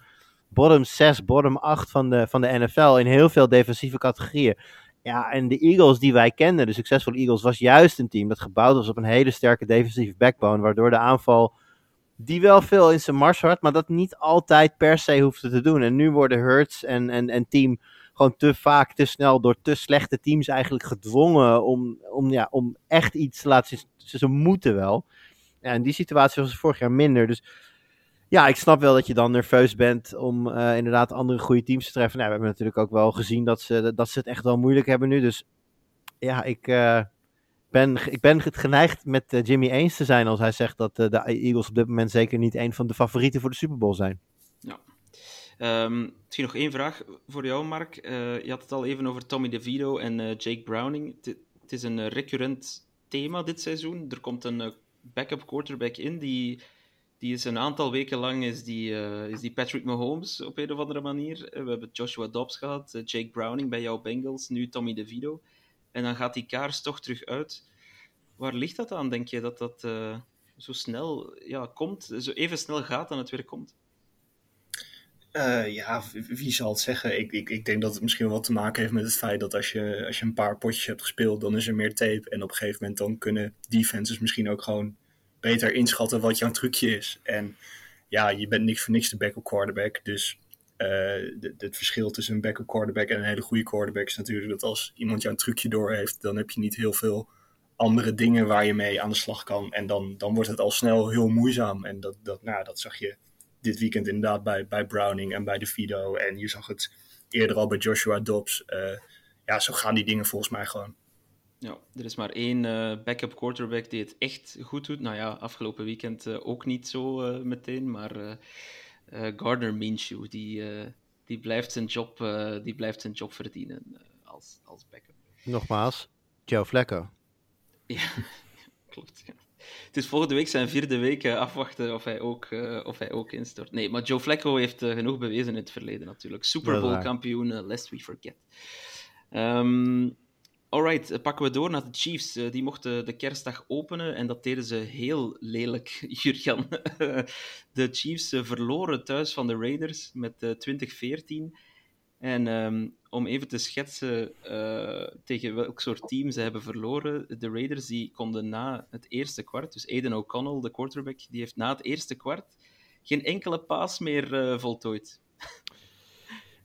bottom 6, bottom 8 van de, van de NFL in heel veel defensieve categorieën. Ja, en de Eagles die wij kenden, de succesvolle Eagles, was juist een team dat gebouwd was op een hele sterke defensieve backbone, waardoor de aanval die wel veel in zijn mars had, maar dat niet altijd per se hoefde te doen. En nu worden Hurts en, en, en team gewoon te vaak, te snel door te slechte teams eigenlijk gedwongen om, om, ja, om echt iets te laten zien. Ze, ze moeten wel. Ja, in die situatie was vorig jaar minder. Dus ja, ik snap wel dat je dan nerveus bent om eh, inderdaad andere goede teams te treffen. Nou, we hebben natuurlijk ook wel gezien dat ze, dat ze het echt wel moeilijk hebben nu. Dus ja, ik, eh, ben, ik ben het geneigd met eh, Jimmy eens te zijn als hij zegt dat de Eagles op dit moment zeker niet een van de favorieten voor de Super Bowl zijn. Ehm, misschien nog één vraag voor jou, Mark. Eh, je had het al even over Tommy DeVito en eh, Jake Browning. Het- is een eh, recurrent thema dit seizoen. Er komt een backup quarterback in die, die is een aantal weken lang is die, is die Patrick Mahomes op een of andere manier. We hebben Joshua Dobbs gehad, eh, Jake Browning bij jouw Bengals, nu Tommy DeVito. En dan gaat die kaars toch terug uit. Waar ligt dat aan, denk je, dat dat zo snel ja, komt, zo even snel gaat dan het weer komt? Eh, ja, wie- zal het zeggen? Ik, ik, ik denk dat het misschien wel te maken heeft met het feit dat als je, als je een paar potjes hebt gespeeld, dan is er meer tape. En op een gegeven moment dan kunnen defenses misschien ook gewoon beter inschatten wat jouw trucje is. En ja, je bent niks voor niks de backup quarterback. Dus eh, het verschil tussen een backup quarterback en een hele goede quarterback is natuurlijk dat als iemand jouw trucje door heeft, dan heb je niet heel veel andere dingen waar je mee aan de slag kan. En dan, dan wordt het al snel heel moeizaam. En dat, dat, nou, dat zag je dit weekend inderdaad bij, bij Browning en bij DeVito. En je zag het eerder al bij Joshua Dobbs. Eh, ja, zo gaan die dingen volgens mij gewoon. Ja, er is maar één eh, backup quarterback die het echt goed doet. Nou ja, afgelopen weekend eh, ook niet zo eh, meteen, maar eh, eh, Gardner Minshew, die, eh, die, blijft zijn job, eh, die blijft zijn job verdienen als, als backup. Nogmaals, Joe Flacco. Ja, klopt. Ja. Is volgende week zijn vierde week eh, afwachten of hij, ook, eh, of hij ook instort. Nee, maar Joe Flacco heeft eh, genoeg bewezen in het verleden natuurlijk. Super Bowl kampioen, lest we forget. Ehm, Alright, pakken we door naar de Chiefs. Die mochten de kerstdag openen en dat deden ze heel lelijk, Jurjan. de Chiefs verloren thuis van de Raiders met eh, 2014. En ehm, om even te schetsen eh, tegen welk soort team ze hebben verloren. De Raiders die konden na het eerste kwart, dus Aiden O'Connell, de quarterback, die heeft na het eerste kwart geen enkele paas meer eh, voltooid.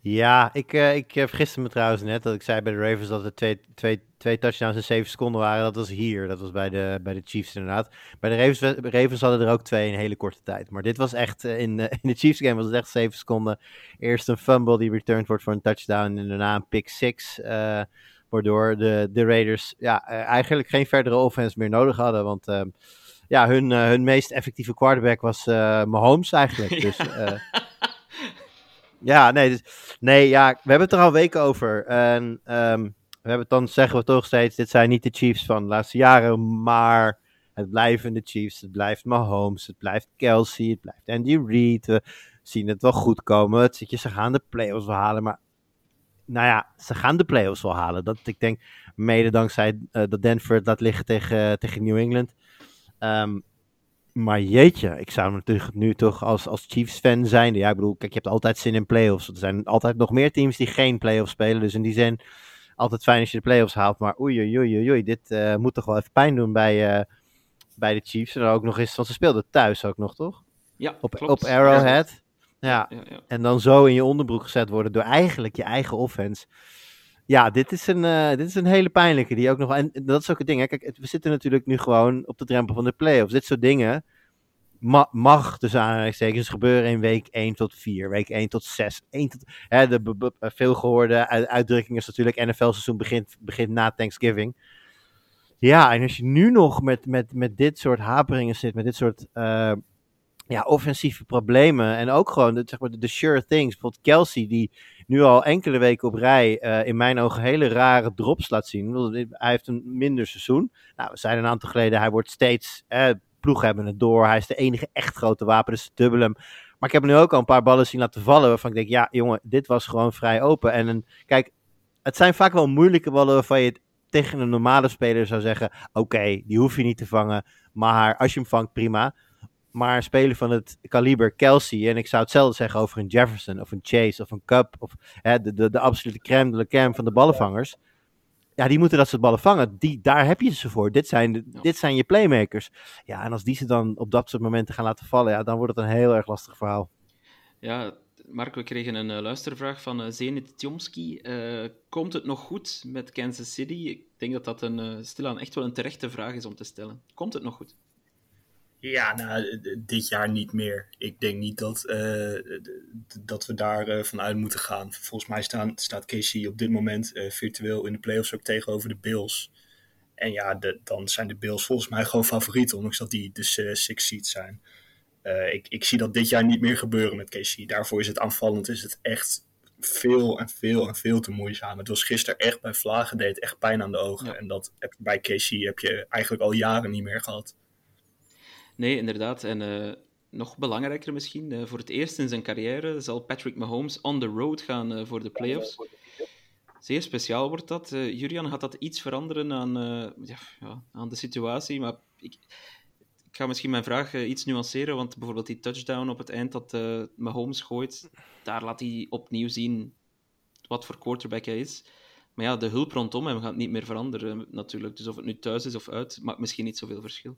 Ja, ik, eh, ik eh, vergiste me trouwens net dat ik zei bij de Ravens dat er twee, twee, twee touchdowns in zeven seconden waren. Dat was hier, dat was bij de, bij de Chiefs inderdaad. Bij de Ravens, Ravens hadden er ook twee in een hele korte tijd. Maar dit was echt, eh, in, in de Chiefs game was het echt zeven seconden. Eerst een fumble die returned wordt voor een touchdown en daarna een pick six. waardoor de, de Raiders ja, eigenlijk geen verdere offense meer nodig hadden. Want ehm, ja, hun, hun meest effectieve quarterback was Mahomes eigenlijk. Dus... eh, ja, nee, dus, nee ja, we hebben het er al weken over. En ehm, we hebben het dan, zeggen we toch steeds, dit zijn niet de Chiefs van de laatste jaren, maar het blijven de Chiefs. Het blijft Mahomes, het blijft Kelsey, het blijft Andy Reid. We zien het wel goed komen. Het zit je, ze gaan de playoffs wel halen, maar nou ja, ze gaan de playoffs wel halen. Dat, ik denk mede dankzij eh, dat Denver laat liggen tegen, tegen New England. Ehm, maar jeetje, ik zou natuurlijk nu toch als, als Chiefs-fan zijn. Ja, ik bedoel, kijk, je hebt altijd zin in playoffs. Er zijn altijd nog meer teams die geen playoffs spelen. Dus in die zin, altijd fijn als je de playoffs haalt. Maar oei, oei, oei, oei, dit eh, moet toch wel even pijn doen bij, eh, bij de Chiefs. En dan ook nog eens, want ze speelden thuis ook nog, toch? Ja, Op, klopt. op Arrowhead. Ja, Ja, ja. en dan zo in je onderbroek gezet worden door eigenlijk je eigen offense. Ja, dit is een, eh, dit is een hele pijnlijke. Die ook nog, en dat is ook het ding. Hè. Kijk, we zitten natuurlijk nu gewoon op de drempel van de playoffs. Dit soort dingen ma- mag dus aanhalingstekens gebeuren in week 1 tot 4, week 1 tot 6. 1 tot, hè, de be- veelgehoorde uit- uitdrukking is natuurlijk NFL-seizoen begint, begint na Thanksgiving. Ja, en als je nu nog met, met, met dit soort haperingen zit, met dit soort eh, ja, offensieve problemen en ook gewoon de, zeg maar, de, sure things. Bijvoorbeeld Kelsey, die nu al enkele weken op rij eh, in mijn ogen hele rare drops laat zien. Hij heeft een minder seizoen. Nou, we zeiden een aantal geleden, hij wordt steeds, eh, hebben het door. Hij is de enige echt grote wapen, dus dubbel hem. Maar ik heb nu ook al een paar ballen zien laten vallen waarvan ik denk, ja jongen, dit was gewoon vrij open. En kijk, het zijn vaak wel moeilijke ballen waarvan je tegen een normale speler zou zeggen, oké, die hoef je niet te vangen. Maar als je hem vangt, prima. Maar een speler van het kaliber Kelsey, en ik zou hetzelfde zeggen over een Jefferson of een Chase of een Cup, of hè, de, de, de absolute crème de la crème van de ballenvangers. Ja, die moeten dat soort ballen vangen. Die, daar heb je ze voor. Dit zijn, de- Ja. dit zijn je playmakers. Ja, en als die ze dan op dat soort momenten gaan laten vallen, ja, dan wordt het een heel erg lastig verhaal. Ja, Mark, we kregen een eh, luistervraag van eh, Zenit Tjomski. Eh, komt het nog goed met Kansas City? Ik denk dat dat een, stilaan echt wel een terechte vraag is om te stellen. Komt het nog goed? Ja, nou, dit jaar niet meer. Ik denk niet dat, eh, dat we daar eh, van uit moeten gaan. Volgens mij staan, staat Casey op dit moment eh, virtueel in de playoffs ook tegenover de Bills. En ja, de- dan zijn de Bills volgens mij gewoon favoriet, ondanks dat die eh, six seed zijn. Ik, ik zie dat dit jaar niet meer gebeuren met Casey. Daarvoor is het aanvallend, is het echt veel en veel en veel te moeizaam. Het was gisteren echt bij Vlagen, deed echt pijn aan de ogen. Ja. En dat heb bij Casey heb je eigenlijk al jaren niet meer gehad. Nee, inderdaad. En eh, nog belangrijker misschien, eh, voor het eerst in zijn carrière zal Patrick Mahomes on the road gaan eh, voor de playoffs. Zeer speciaal wordt dat. Julian, gaat dat iets veranderen aan, ja, ja, aan de situatie? Maar ik, ik ga misschien mijn vraag iets nuanceren, want bijvoorbeeld die touchdown op het eind dat Mahomes gooit, daar laat hij opnieuw zien wat voor quarterback hij is. Maar ja, de hulp rondom hem gaat niet meer veranderen natuurlijk. Dus of het nu thuis is of uit, maakt misschien niet zoveel verschil.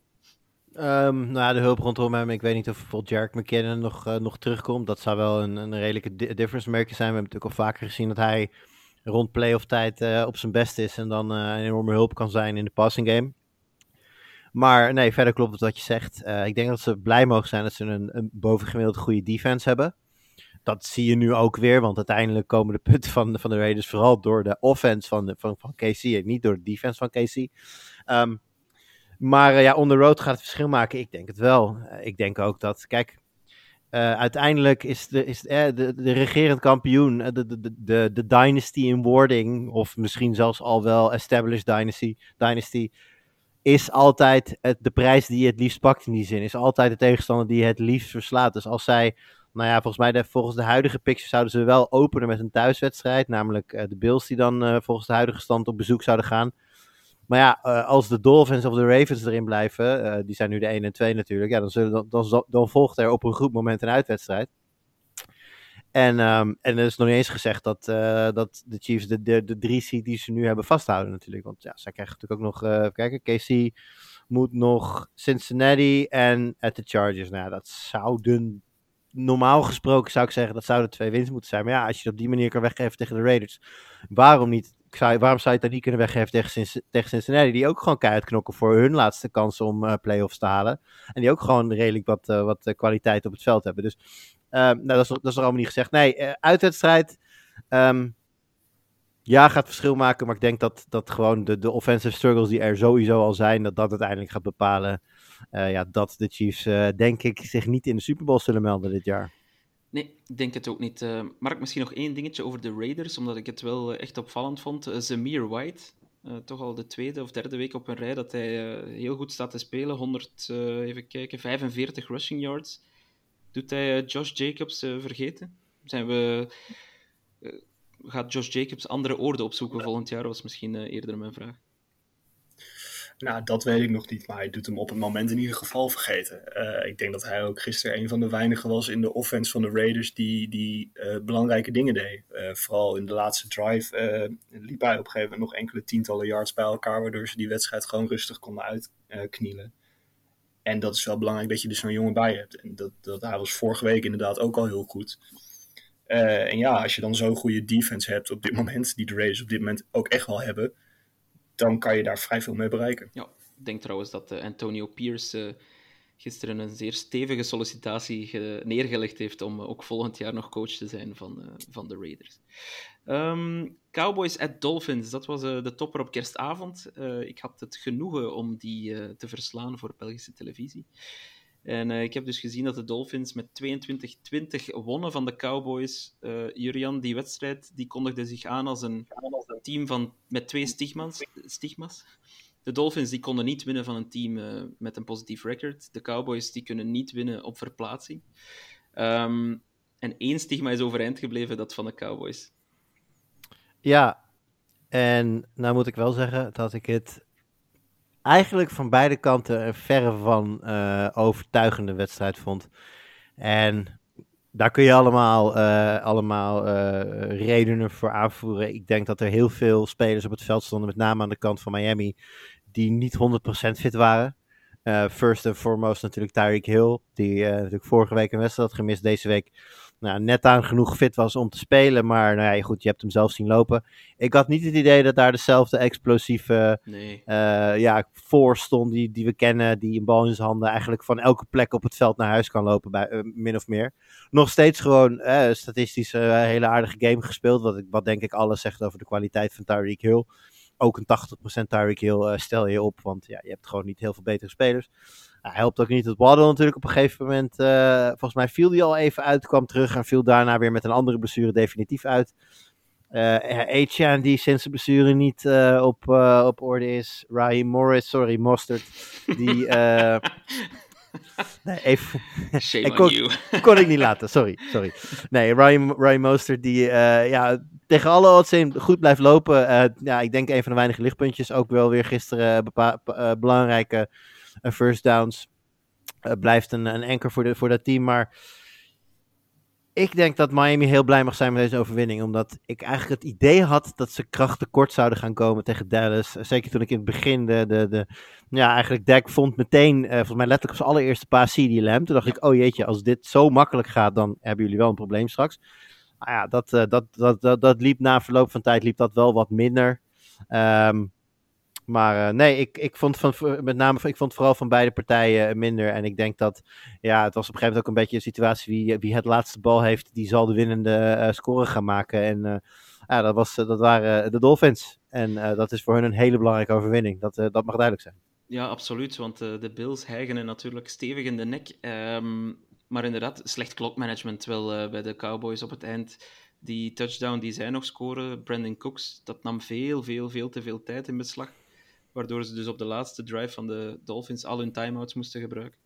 Ehm, nou de hulp rondom hem. Ik weet niet of bijvoorbeeld Jarek McKinnon nog, eh, nog terugkomt. Dat zou wel een, een redelijke di- difference maker zijn. We hebben natuurlijk al vaker gezien dat hij rond playoff tijd eh, op zijn best is. En dan eh, een enorme hulp kan zijn in de passing game. Maar nee, verder klopt wat je zegt. Ik denk dat ze blij mogen zijn dat ze een, een bovengemiddeld goede defense hebben. Dat zie je nu ook weer, want uiteindelijk komen de punten van, van de Raiders vooral door de offense van, de, van, van KC en niet door de defense van KC. Ehm, maar eh, ja, on the road gaat het verschil maken. Ik denk het wel. Eh, ik denk ook dat, kijk, eh, uiteindelijk is, de, is eh, de, de regerend kampioen, de, de, de, de, de dynasty in wording, of misschien zelfs al wel established dynasty, dynasty is altijd het, de prijs die je het liefst pakt in die zin. Is altijd de tegenstander die je het liefst verslaat. Dus als zij nou ja, volgens mij de, volgens de huidige picture zouden ze wel openen met een thuiswedstrijd. Namelijk de Bills die dan volgens de huidige stand op bezoek zouden gaan. Maar ja, eh, als de Dolphins of de Ravens erin blijven, eh, die zijn nu de 1 en 2 natuurlijk. Ja, dan, zullen, dan, dan, volgt er op een goed moment een uitwedstrijd. En, ehm, en er is nog niet eens gezegd dat, eh, dat de Chiefs de, de, de drie seed die ze nu hebben vasthouden natuurlijk. Want ja, zij krijgen natuurlijk ook nog, even kijken, KC moet nog Cincinnati en at de Chargers. Nou dat zouden, normaal gesproken zou ik zeggen, dat zouden twee winst moeten zijn. Maar ja, als je het op die manier kan weggeven tegen de Raiders, waarom niet? Waarom zou je het dan niet kunnen weggeven tegen, tegen Cincinnati, die ook gewoon keihard knokken voor hun laatste kans om eh playoffs te halen. En die ook gewoon redelijk wat, eh, wat eh, kwaliteit op het veld hebben. Dus eh, nou, dat, is, dat is allemaal niet gezegd. Nee, uitwedstrijd. ehm, ja, gaat verschil maken. Maar ik denk dat, dat gewoon de, de offensive struggles die er sowieso al zijn, dat dat uiteindelijk gaat bepalen. ja, dat de Chiefs, denk ik, zich niet in de Super Bowl zullen melden dit jaar. Nee, ik denk het ook niet. Eh, Mark, misschien nog één dingetje over de Raiders, omdat ik het wel eh, echt opvallend vond. Eh, Zamir White, eh, toch al de tweede of derde week op een rij dat hij heel goed staat te spelen. 100, eh, even kijken, 45 rushing yards. Doet hij Josh Jacobs vergeten? Zijn we... gaat Josh Jacobs andere oorden opzoeken volgend jaar? Was misschien eerder mijn vraag. Nou, dat weet ik nog niet, maar hij doet hem op het moment in ieder geval vergeten. Eh, ik denk dat hij ook gisteren een van de weinigen was in de offense van de Raiders die, die eh, belangrijke dingen deed. Eh, vooral in de laatste drive liep hij op een gegeven moment nog enkele tientallen yards bij elkaar, waardoor ze die wedstrijd gewoon rustig konden uitknielen. en dat is wel belangrijk dat je er zo'n jongen bij hebt. En dat, dat, hij was vorige week inderdaad ook al heel goed. En ja, als je dan zo'n goede defense hebt op dit moment, die de Raiders op dit moment ook echt wel hebben, dan kan je daar vrij veel mee bereiken. Ja, ik denk trouwens dat eh, Antonio Pierce eh, gisteren een zeer stevige sollicitatie ge- neergelegd heeft om eh, ook volgend jaar nog coach te zijn van, van de Raiders. Ehm, Cowboys at Dolphins, dat was de topper op kerstavond. Ik had het genoegen om die te verslaan voor Belgische televisie. En eh, ik heb dus gezien dat de Dolphins met 22-20 wonnen van de Cowboys. Eh Jurian, die wedstrijd die kondigde zich aan als een team van, met twee stigma's. stigma's. De Dolphins die konden niet winnen van een team eh, met een positief record. De Cowboys die kunnen niet winnen op verplaatsing. Ehm, en één stigma is overeind gebleven, dat van de Cowboys. Ja, en nou moet ik wel zeggen dat ik het eigenlijk van beide kanten een verre van eh, overtuigende wedstrijd vond. En daar kun je allemaal, eh, allemaal eh, redenen voor aanvoeren. Ik denk dat er heel veel spelers op het veld stonden, met name aan de kant van Miami, die niet 100% fit waren. First and foremost natuurlijk Tyreek Hill, die natuurlijk vorige week een wedstrijd had gemist, deze week nou, net aan genoeg fit was om te spelen. Maar nou ja, goed, je hebt hem zelf zien lopen. Ik had niet het idee dat daar dezelfde explosieve Nee. eh, ja, voor stond die, die we kennen. Die een bal in zijn handen eigenlijk van elke plek op het veld naar huis kan lopen, bij, eh, min of meer. Nog steeds gewoon eh, statistisch een hele aardige game gespeeld. Wat, ik, wat denk ik alles zegt over de kwaliteit van Tyreek Hill. Ook een 80% Tyreek Hill stel je op, want ja, je hebt gewoon niet heel veel betere spelers. Nou, helpt ook niet dat Waddle natuurlijk op een gegeven moment, eh, volgens mij viel hij al even uit, kwam terug en viel daarna weer met een andere blessure definitief uit. Eh Etienne die sinds zijn blessure niet op, op orde is. Raheem Morris, sorry, Mostert. Die, nee, even, Shame Ik on kon- you. kon ik niet laten, sorry. sorry. Nee, Ryan, Ryan Mostert die ja, tegen alle odds in goed blijft lopen. Ja, ik denk een van de weinige lichtpuntjes. Ook wel weer gisteren belangrijke first downs. Eh, blijft een, een anker voor, de, voor dat team. Maar ik denk dat Miami heel blij mag zijn met deze overwinning. Omdat ik eigenlijk het idee had dat ze kracht tekort zouden gaan komen tegen Dallas. Zeker toen ik in het begin de, de, ja, eigenlijk Dak vond meteen, eh, volgens mij letterlijk op zijn allereerste paar CD Lamb. Toen dacht ik, oh jeetje, als dit zo makkelijk gaat, dan hebben jullie wel een probleem straks. Nou ja, dat, eh, dat, dat, dat, dat liep na verloop van tijd liep dat wel wat minder. Ehm, maar eh, nee, ik, ik vond van, met name, ik vond vooral van beide partijen minder. En ik denk dat, ja, het was op een gegeven moment ook een beetje een situatie, wie, wie het laatste bal heeft, die zal de winnende eh, score gaan maken. En eh, ja, dat, was, dat waren de Dolphins. En eh, dat is voor hun een hele belangrijke overwinning. Dat, eh, dat mag duidelijk zijn. Ja, absoluut. Want eh, de Bills hijgen natuurlijk stevig in de nek. Ehm, maar inderdaad, slecht klokmanagement wel eh, bij de Cowboys op het eind. Die touchdown die zij nog scoren, Brandon Cooks, dat nam veel, veel, veel te veel tijd in beslag. Waardoor ze dus op de laatste drive van de Dolphins al hun timeouts moesten gebruiken.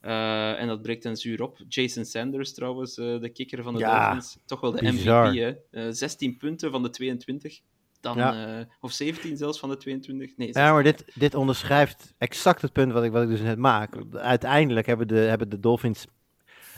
Eh, en dat breekt dan zuur op. Jason Sanders trouwens, eh, de kicker van de Ja, Dolphins. Toch wel de bizar. MVP, hè. Eh, 16 punten van de 22. Dan, Ja. eh, of 17 zelfs van de 22. Nee, Ja, maar dit, dit onderschrijft exact het punt wat ik, wat ik dus net maak. Uiteindelijk hebben de, hebben de Dolphins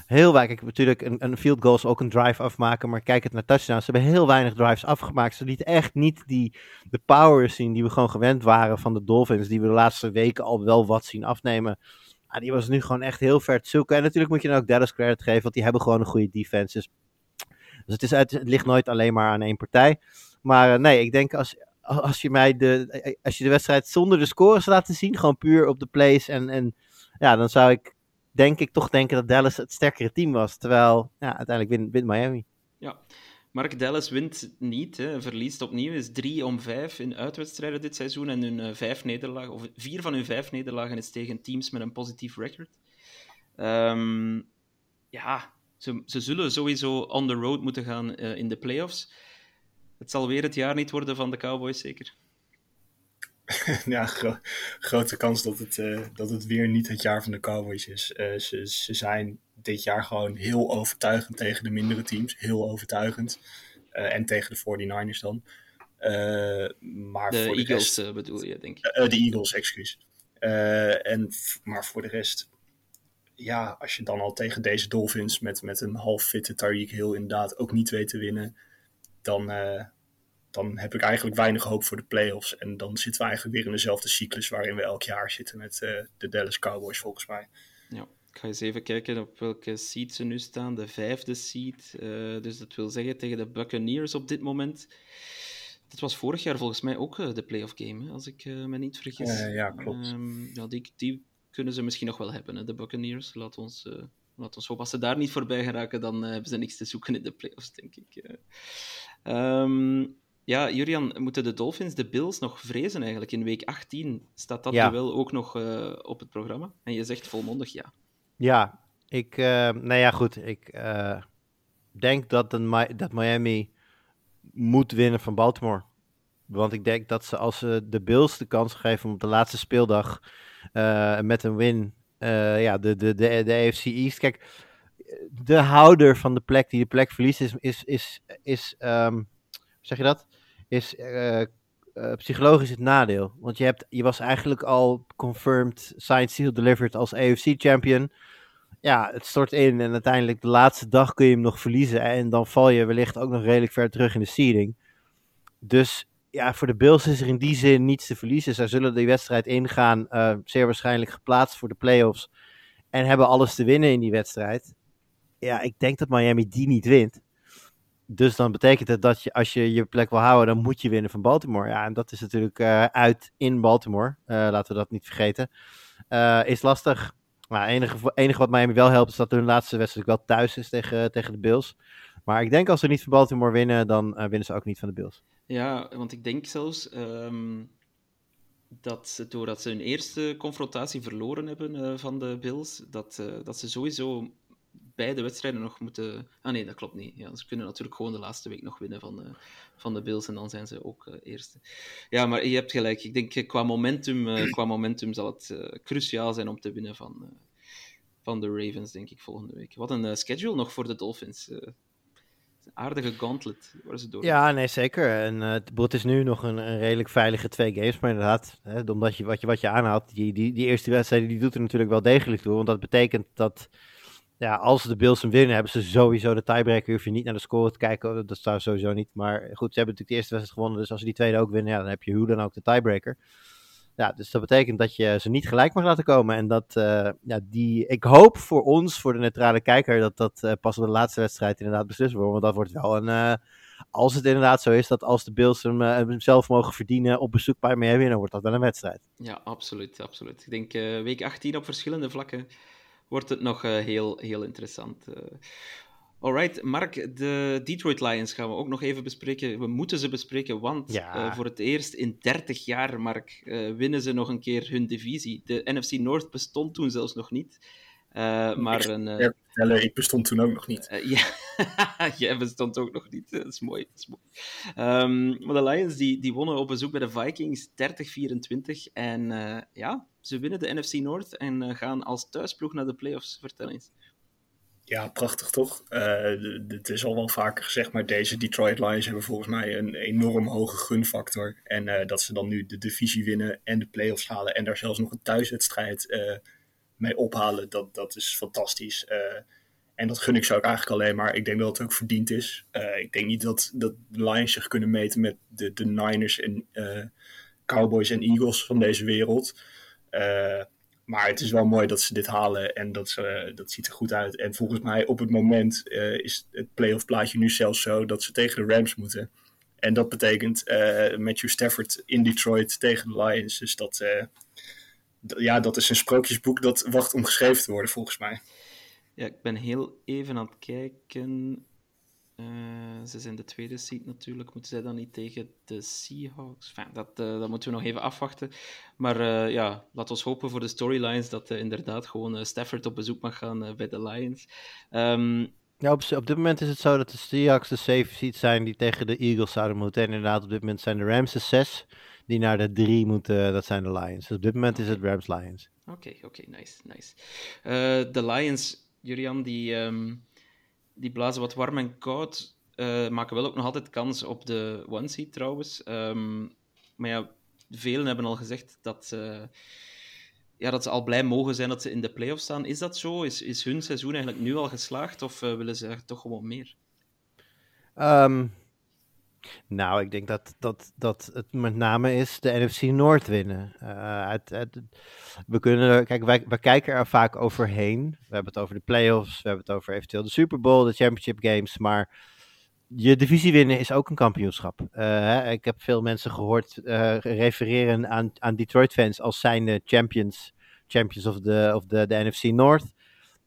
heel weinig... Natuurlijk, een, een field goal ook een drive afmaken, maar kijk het naar touchdowns. Ze hebben heel weinig drives afgemaakt. Ze lieten echt niet die, de power zien die we gewoon gewend waren van de Dolphins, die we de laatste weken al wel wat zien afnemen. Ah, die was nu gewoon echt heel ver te zoeken. En natuurlijk moet je dan ook Dallas credit geven, want die hebben gewoon een goede defense. Dus, dus het, is het ligt nooit alleen maar aan één partij. Maar eh, nee, ik denk als, als je mij de, als je de wedstrijd zonder de scores laat zien, gewoon puur op de plays en, en ja, dan zou ik denk ik toch denken dat Dallas het sterkere team was. Terwijl, ja, uiteindelijk wint, wint Miami. Ja. Mark Dallas wint niet, hè. verliest opnieuw. Is 3 om 5 in uitwedstrijden dit seizoen. En hun eh, vijf nederlagen, of vier van hun vijf nederlagen is tegen teams met een positief record. Ehm, ja, ze, ze zullen sowieso on the road moeten gaan eh, in de playoffs. Het zal weer het jaar niet worden van de Cowboys, zeker. ja, gro- grote kans dat het, eh, dat het weer niet het jaar van de Cowboys is. Eh, ze, ze zijn dit jaar gewoon heel overtuigend tegen de mindere teams. Heel overtuigend. Eh, en tegen de 49ers dan. Maar De voor de Eagles rest... eh, bedoel je, denk ik. De Eagles, excuus. En, maar voor de rest, ja, als je dan al tegen deze Dolphins met, met een half fitte Tariq Hill inderdaad ook niet weet te winnen, dan, dan heb ik eigenlijk weinig hoop voor de playoffs. En dan zitten we eigenlijk weer in dezelfde cyclus waarin we elk jaar zitten met eh, de Dallas Cowboys, volgens mij. Ja, ik ga eens even kijken op welke seed ze nu staan. De vijfde seed. eh, dus dat wil zeggen tegen de Buccaneers op dit moment. Dat was vorig jaar volgens mij ook eh, de playoff game, hè, als ik me niet vergis. Ja, klopt. Ehm, ja, die, die kunnen ze misschien nog wel hebben, hè, de Buccaneers. Laat ons, laat ons hopen. Als ze daar niet voorbij geraken, dan hebben ze niks te zoeken in de playoffs, denk ik. eh. Ja, Julian, moeten de Dolphins de Bills nog vrezen eigenlijk? In week 18 staat dat Ja. duel ook nog eh, op het programma. En je zegt volmondig ja. Ja, ik, eh, nou ja, goed. Ik eh, denk dat, Mi- dat Miami moet winnen van Baltimore. Want ik denk dat ze als ze de Bills de kans geven om op de laatste speeldag met een win, ja, de, de, de, de AFC East. Kijk, de houder van de plek die de plek verliest is, is, is, is ehm, hoe zeg je dat? Is eh, eh, psychologisch het nadeel. Want je, hebt, je was eigenlijk al confirmed, signed, sealed, delivered als AFC champion. Ja, het stort in en uiteindelijk de laatste dag kun je hem nog verliezen. En dan val je wellicht ook nog redelijk ver terug in de seeding. Dus ja, voor de Bills is er in die zin niets te verliezen. Zij zullen die wedstrijd ingaan, eh, zeer waarschijnlijk geplaatst voor de playoffs. En hebben alles te winnen in die wedstrijd. Ja, ik denk dat Miami die niet wint. Dus dan betekent het dat je, als je je plek wil houden, dan moet je winnen van Baltimore. Ja, en dat is natuurlijk eh, uit in Baltimore. Eh, laten we dat niet vergeten. Eh, is lastig. Maar het enige, enige wat Miami wel helpt, is dat hun laatste wedstrijd wel thuis is tegen, tegen de Bills. Maar ik denk als ze niet van Baltimore winnen, dan winnen ze ook niet van de Bills. Ja, want ik denk zelfs ehm, dat ze, doordat ze hun eerste confrontatie verloren hebben van de Bills, dat, dat ze sowieso beide wedstrijden nog moeten... Ah nee, dat klopt niet. Ja, ze kunnen natuurlijk gewoon de laatste week nog winnen van, eh, van de Bills en dan zijn ze ook eh, eerste. Ja, maar je hebt gelijk. Ik denk eh, qua momentum, qua momentum zal het cruciaal zijn om te winnen van, van de Ravens, denk ik, volgende week. Wat een schedule nog voor de Dolphins. een aardige gauntlet waar ze door Ja, nee, zeker. En het- het is nu nog een, een redelijk veilige twee games. Maar inderdaad, hè, omdat je, wat, je, wat je aanhaalt, die, die, die eerste wedstrijd, die doet er natuurlijk wel degelijk toe. Want dat betekent dat, ja, als de Bills hem winnen, hebben ze sowieso de tiebreaker. Hoef je niet naar de score te kijken, dat staat sowieso niet. Maar goed, ze hebben natuurlijk de eerste wedstrijd gewonnen. Dus als ze die tweede ook winnen, ja, dan heb je hoe dan ook de tiebreaker. Ja, dus dat betekent dat je ze niet gelijk mag laten komen. En dat, eh, ja, die, ik hoop voor ons, voor de neutrale kijker, dat dat eh, pas op de laatste wedstrijd inderdaad beslist wordt. Want dat wordt wel een, eh, als het inderdaad zo is dat als de Bills hem, hem zelf mogen verdienen op bezoek bij Miami, dan wordt dat wel een wedstrijd. Ja, absoluut, absoluut. Ik denk week 18 op verschillende vlakken wordt het nog eh, heel, heel interessant. eh. Alright, Mark, de Detroit Lions gaan we ook nog even bespreken. We moeten ze bespreken, want Ja. eh, voor het eerst in 30 jaar, Mark, eh, winnen ze nog een keer hun divisie. De NFC North bestond toen zelfs nog niet. Eh, maar een, eh, ik bestond toen ook nog niet. eh, ja, Jij bestond ook nog niet. Dat is mooi. Dat is mooi. Ehm, maar de Lions die, die wonnen op bezoek bij de Vikings 30-24. En uh, ja, ze winnen de NFC North en uh, gaan als thuisploeg naar de playoffs. Vertel eens. Ja, prachtig toch? Uh, het is al wel vaker gezegd, maar deze Detroit Lions hebben volgens mij een enorm hoge gunfactor. En uh, dat ze dan nu de divisie winnen en de playoffs halen en daar zelfs nog een thuiswedstrijd mee ophalen, dat, dat is fantastisch. en dat gun ik ze ook eigenlijk alleen maar. Ik denk dat het ook verdiend is. ik denk niet dat, dat de Lions zich kunnen meten met de, de Niners en Cowboys en Eagles van deze wereld. Maar het is wel mooi dat ze dit halen en dat, ze, dat ziet er goed uit. En volgens mij op het moment is het playoff plaatje nu zelfs zo dat ze tegen de Rams moeten. En dat betekent Matthew Stafford in Detroit tegen de Lions. Dus dat, ja, dat is een sprookjesboek dat wacht om geschreven te worden volgens mij. Ja, ik ben heel even aan het kijken. Uh, ze zijn de tweede seed natuurlijk. Moeten zij dan niet tegen de Seahawks? Enfin, dat, uh, dat moeten we nog even afwachten. Maar uh, ja, laten we hopen voor de storylines dat inderdaad gewoon Stafford op bezoek mag gaan bij de Lions. Um, ja, op, op, dit moment is het zo dat de Seahawks de safe seed zijn die tegen de Eagles zouden moeten. En inderdaad, op dit moment zijn de Rams de 6 die naar de 3 moeten. Dat zijn de Lions. Dus op dit moment is het Rams Lions. Oké, okay, oké, okay, nice, nice. de Lions, Julian, die. Um, die blazen wat warm en koud. Uh, maken wel ook nog altijd kans op de one seed trouwens. Um, maar ja, velen hebben al gezegd dat, uh, ja, dat ze al blij mogen zijn dat ze in de playoffs staan. Is dat zo? Is, is hun seizoen eigenlijk nu al geslaagd of uh, willen ze er toch gewoon meer? Um, nou, ik denk dat, dat, dat het met name is de NFC Noord winnen. Het, het, we kunnen, kijk, wij, wij kijken er vaak overheen. We hebben het over de playoffs, we hebben het over eventueel de Super Bowl, de Championship Games. Maar je divisie winnen is ook een kampioenschap. Uh, ik heb veel mensen gehoord uh, refereren aan, aan Detroit fans als zijnde champions, champions of de, of de, de NFC North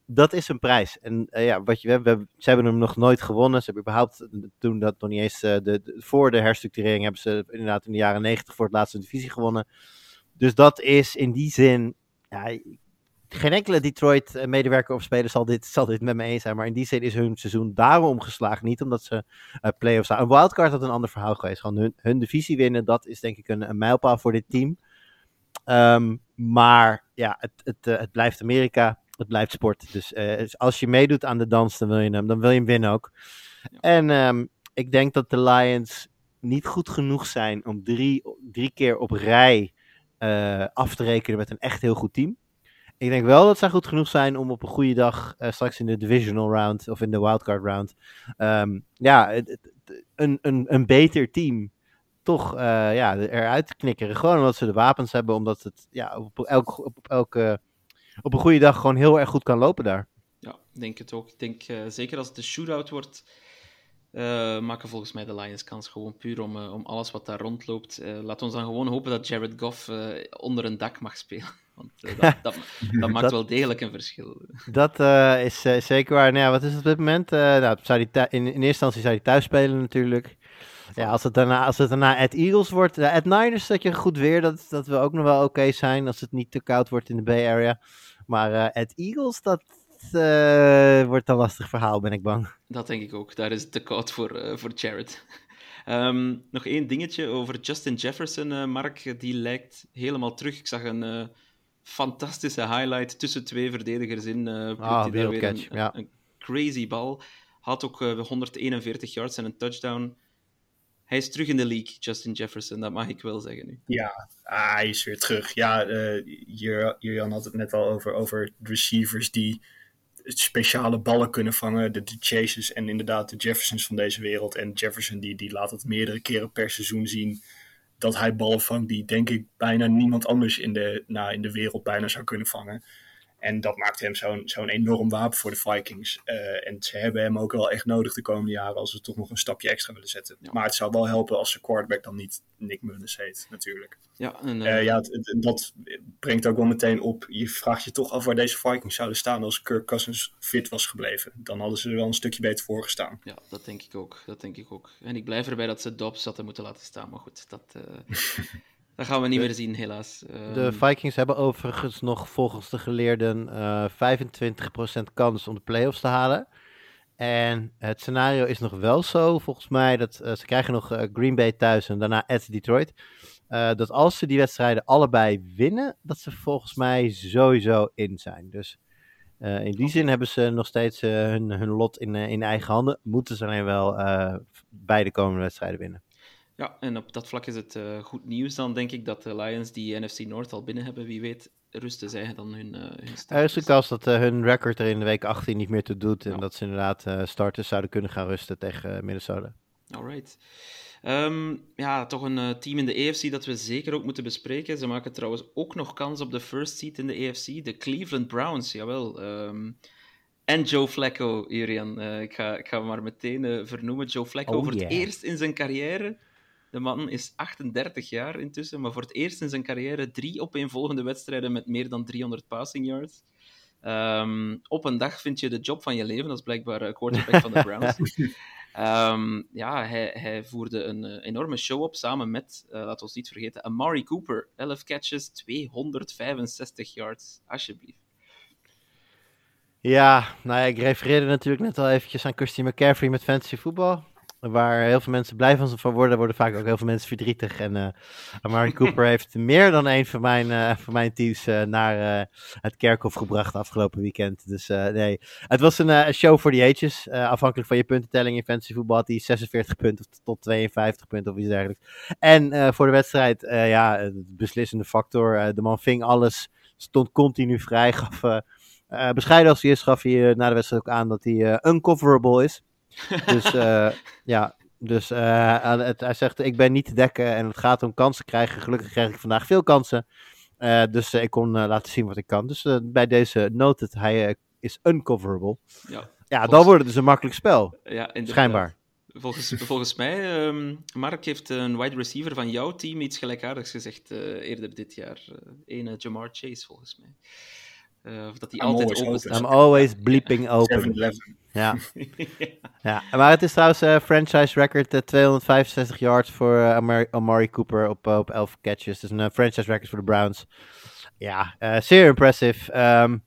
dat is een prijs. En uh, ja, wat je, we, we, ze hebben hem nog nooit gewonnen. Ze hebben überhaupt, toen dat nog niet eens, uh, de, voor de herstructurering hebben ze inderdaad in de jaren negentig voor het laatste divisie gewonnen. Dus dat is in die zin, ja, geen enkele Detroit-medewerker of speler zal dit, zal dit met me eens zijn. Maar in die zin is hun seizoen daarom geslaagd. Niet omdat ze uh, play-offs. Een wildcard had een ander verhaal geweest. Gewoon hun, divisie winnen, dat is denk ik een, een mijlpaal voor dit team. Um, maar ja, het, het, het blijft Amerika het blijft sport. Dus uh, als je meedoet aan de dans, dan wil je hem, dan wil je hem winnen ook. Ja. En um, ik denk dat de Lions niet goed genoeg zijn om drie, drie keer op rij uh, af te rekenen met een echt heel goed team. Ik denk wel dat zij goed genoeg zijn om op een goede dag, uh, straks in de divisional round of in de wildcard round, um, ja, een, een, een beter team toch uh, ja, eruit te knikkeren. Gewoon omdat ze de wapens hebben, omdat het ja, op, elk, op elke op een goede dag gewoon heel erg goed kan lopen daar. Ja, ik denk het ook. Ik denk uh, zeker als het een shootout wordt, uh, maken volgens mij de Lions kans gewoon puur om, uh, om alles wat daar rondloopt. laat ons dan gewoon hopen dat Jared Goff onder een dak mag spelen. Want dat, dat, dat, maakt dat, wel degelijk een verschil. Dat is zeker waar. Nou ja, wat is het op dit moment? nou, zou die in, in eerste instantie zou hij thuis spelen natuurlijk. Ja, als het daarna, als het daarna at Eagles wordt, at Niners dat je goed weer, dat, dat wil ook nog wel oké okay zijn als het niet te koud wordt in de Bay Area. Maar uh, at Eagles, dat uh, wordt een lastig verhaal, ben ik bang. Dat denk ik ook. Daar is het te koud voor, uh, voor Jared. um, nog één dingetje over Justin Jefferson, Mark. Die lijkt helemaal terug. Ik zag een fantastische highlight tussen twee verdedigers in. ah, weer een, catch, een, ja. een crazy bal. Had ook 141 yards en een touchdown. Hij is terug in de league, Justin Jefferson, dat mag ik wel zeggen nu. Ja, ah, hij is weer terug. Ja, uh, Jurjan had het net al over, over receivers die speciale ballen kunnen vangen. De, de Chases en inderdaad de Jeffersons van deze wereld. En Jefferson die, die laat het meerdere keren per seizoen zien dat hij ballen vangt die denk ik bijna niemand anders in de, nou, in de wereld bijna zou kunnen vangen. En dat maakt hem zo'n zo'n enorm wapen voor de Vikings. Uh, en ze hebben hem ook wel echt nodig de komende jaren als ze toch nog een stapje extra willen zetten. Ja. Maar het zou wel helpen als de quarterback dan niet Nick Mullins heet, natuurlijk. Ja, en, uh, uh, ja het, het, dat brengt ook wel meteen op. Je vraagt je toch af waar deze Vikings zouden staan als Kirk Cousins fit was gebleven. Dan hadden ze er wel een stukje beter voor gestaan. Ja, dat denk ik ook. Dat denk ik ook. En ik blijf erbij dat ze Dobbs hadden moeten laten staan. Maar goed, dat... Dat gaan we niet de, meer zien, helaas. De um, Vikings hebben overigens nog volgens de geleerden uh, 25% kans om de playoffs te halen. En het scenario is nog wel zo, volgens mij, dat eh, ze krijgen nog eh, Green Bay thuis en daarna at Detroit. Eh, dat als ze die wedstrijden allebei winnen, dat ze volgens mij sowieso in zijn. Dus eh, in die zin hebben ze nog steeds eh, hun, hun lot in, eh, in eigen handen. Moeten ze alleen wel eh, beide komende wedstrijden winnen. Ja, en op dat vlak is het eh, goed nieuws dan, denk ik, dat de Lions die NFC North al binnen hebben. Wie weet rusten zij dan hun, eh hun Er is starters. kans dat eh, hun record er in de week 18 niet meer toe doet. En Ja. dat ze inderdaad starters zouden kunnen gaan rusten tegen Minnesota. Alright. Ehm, ja, toch een team in de AFC dat we zeker ook moeten bespreken. Ze maken trouwens ook nog kans op de first seed in de AFC. De Cleveland Browns, jawel. Ehm, en Joe Flacco, Jurian. Eh, ik, ga, ik ga hem maar meteen vernoemen. Joe Flacco Oh, voor het eerst in zijn carrière. De man is 38 jaar intussen, maar voor het eerst in zijn carrière drie opeenvolgende wedstrijden met meer dan 300 passing yards. Ehm, op een dag vind je de job van je leven, dat is blijkbaar eh, quarterback van de Browns. Ehm, ja, hij, hij voerde een eh, enorme show op samen met, eh laten we niet vergeten, Amari Cooper. 11 catches, 265 yards. Alsjeblieft. Ja, nou ja, ik refereerde natuurlijk net al eventjes aan Christian McCaffrey met fantasy voetbal. Waar heel veel mensen blij van, van worden, worden vaak ook heel veel mensen verdrietig. En Amari Cooper heeft meer dan een van mijn, eh, van mijn teams eh, naar het kerkhof gebracht afgelopen weekend. Dus nee, het was een show voor the ages. Afhankelijk van je puntentelling in fantasy voetbal had hij 46 punten of tot 52 punten of iets dergelijks. En voor de wedstrijd, ja, de beslissende factor. De man ving alles, stond continu vrij, gaf... bescheiden als hij is, gaf hij na de wedstrijd ook aan dat hij uncoverable is. Dus eh, ja, dus eh, het- hij zegt: Ik ben niet te dekken en het gaat om kansen krijgen. Gelukkig kreeg ik vandaag veel kansen. Eh, dus ik kon laten zien wat ik kan. Dus bij deze noted, hij is uncoverable. Ja, Ja, dan wordt het dus een makkelijk spel. ja. Schijnbaar. Volgens, volgens mij, ehm, Mark heeft een wide receiver van jouw team iets gelijkaardigs gezegd eh, eerder dit jaar. Eh ene Jamar Chase, volgens mij. Eh, of dat hij altijd always open open. staat. I'm always bleeping open. 7-11. Ja. ja, maar het is trouwens eh, franchise record eh, 265 yards voor eh, Amari, Amari Cooper op, op 11 catches. Dus een franchise record voor de Browns. Ja, zeer impressive. Ehm,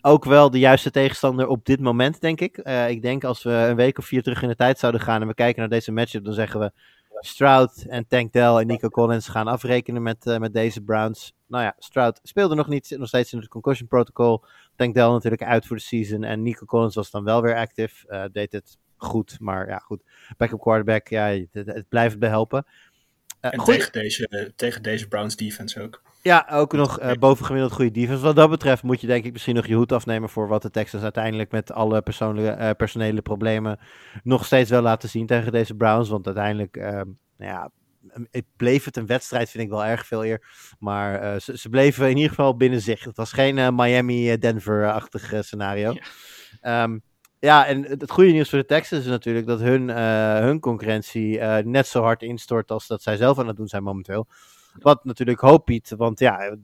ook wel de juiste tegenstander op dit moment, denk ik. Ik denk als we een week of vier terug in de tijd zouden gaan en we kijken naar deze matchup, dan zeggen we Stroud en Tank Dell en Nico Collins gaan afrekenen met, met deze Browns. Nou ja, Stroud speelde nog niet, zit nog steeds in het concussion protocol. Tank Dell natuurlijk uit voor de season. En Nico Collins was dan wel weer active. eh, deed het goed, maar ja, goed. Backup quarterback, ja, het, het blijft behelpen. Eh, En tegen deze, tegen deze Browns defense ook. ja, ook nog eh bovengemiddeld goede defense. Wat dat betreft moet je denk ik misschien nog je hoed afnemen voor wat de Texans uiteindelijk met alle persoonlijke, personele problemen nog steeds wel laten zien tegen deze Browns. Want uiteindelijk, nou ja, het bleef het een wedstrijd, vind ik wel erg veel eer. Maar eh, ze, ze bleven in ieder geval binnen zich. Het was geen eh, Miami-Denver-achtig eh, scenario. Ja. Ja. ja, en het goede nieuws voor de Texans is natuurlijk dat hun, hun concurrentie net zo hard instort als dat zij zelf aan het doen zijn momenteel. Wat natuurlijk hoop biedt, want ja,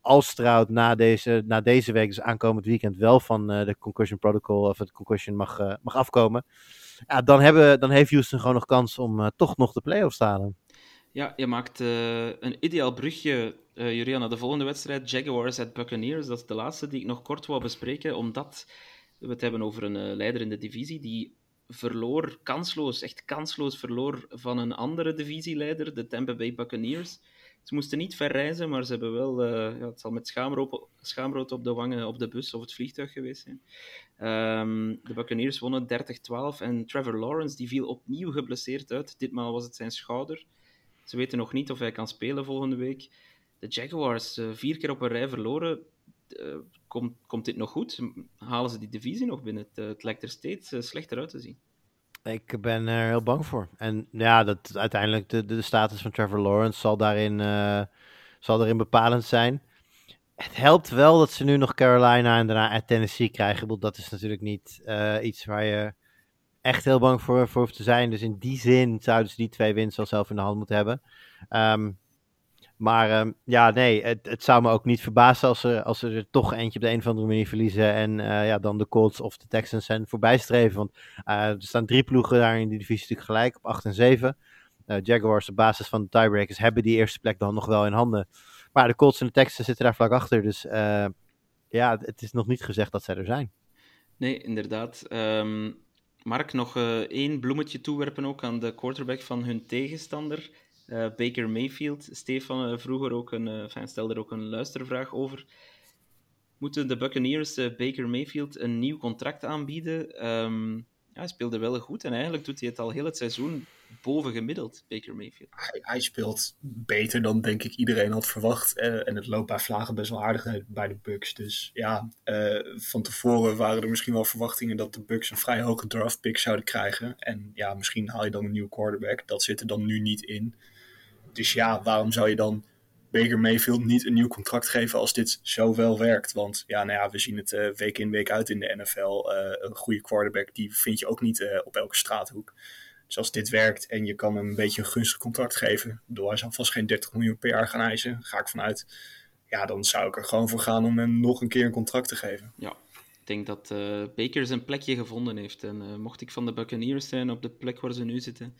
als Stroud na deze, na deze week, dus aankomend weekend, wel van de concussion protocol of het concussion mag, mag afkomen, ja, dan, hebben, dan heeft Houston gewoon nog kans om toch nog de playoffs te halen. Ja, je maakt eh, een ideaal brugje, Julian, naar de volgende wedstrijd. Jaguars at Buccaneers. Dat is de laatste die ik nog kort wou bespreken, omdat we het hebben over een eh, leider in de divisie die verloor, kansloos, echt kansloos verloor van een andere divisieleider, de Tampa Bay Buccaneers. Ze moesten niet ver reizen, maar ze hebben wel, ja, het zal met schaamrood, schaamrood op de wangen op de bus of het vliegtuig geweest zijn. Ehm, de Buccaneers wonnen 30-12 en Trevor Lawrence die viel opnieuw geblesseerd uit. Ditmaal was het zijn schouder. Ze weten nog niet of hij kan spelen volgende week. De Jaguars, eh, vier keer op een rij verloren. Eh, komt, komt dit nog goed? Halen ze die divisie nog binnen? Het, eh, het lijkt er steeds slechter uit te zien. Ik ben er heel bang voor. En ja, dat uiteindelijk de, de status van Trevor Lawrence zal daarin, zal daarin bepalend zijn. Het helpt wel dat ze nu nog Carolina en daarna Tennessee krijgen. Bedoel, Dat is natuurlijk niet iets waar je echt heel bang voor, voor te zijn. Dus in die zin zouden ze die twee wins wel zelf in de hand moeten hebben. Ehm, maar ehm, ja, nee, het, het zou me ook niet verbazen als ze, als ze er toch eentje op de een of andere manier verliezen. En eh, ja, dan de Colts of de Texans zijn voorbij streven. Want eh, er staan drie ploegen daar in die divisie natuurlijk gelijk op 8 en 7. Eh, Jaguars op basis van de tiebreakers hebben die eerste plek dan nog wel in handen. Maar de Colts en de Texans zitten daar vlak achter. Dus ja, het is nog niet gezegd dat zij er zijn. Nee, inderdaad. Ehm, Mark, nog uh, één bloemetje toewerpen ook aan de quarterback van hun tegenstander, uh, Baker Mayfield. Stefan uh, vroeger ook een, stelde er ook een luistervraag over. Moeten de Buccaneers Baker Mayfield een nieuw contract aanbieden? Um, hij speelde wel goed en eigenlijk doet hij het al heel het seizoen boven gemiddeld, Baker Mayfield. Hij, speelt beter dan denk ik iedereen had verwacht. en het loopt bij vlagen best wel aardig bij de Bucks. Dus ja, uh, van tevoren waren er misschien wel verwachtingen dat de Bucks een vrij hoge draft pick zouden krijgen. En ja, misschien haal je dan een nieuwe quarterback. Dat zit er dan nu niet in. Dus ja, waarom zou je dan Baker Mayfield niet een nieuw contract geven als dit zo wel werkt. Want ja, nou ja, we zien het uh, week in week uit in de NFL. Uh, een goede quarterback, die vind je ook niet uh, op elke straathoek. Dus als dit werkt en je kan hem een beetje een gunstig contract geven, door hij zal vast geen 30 miljoen per jaar gaan eisen, ga ik vanuit. Ja, dan zou ik er gewoon voor gaan om hem nog een keer een contract te geven. Ja, ik denk dat Baker zijn plekje gevonden heeft. En mocht ik van de Buccaneers zijn op de plek waar ze nu zitten,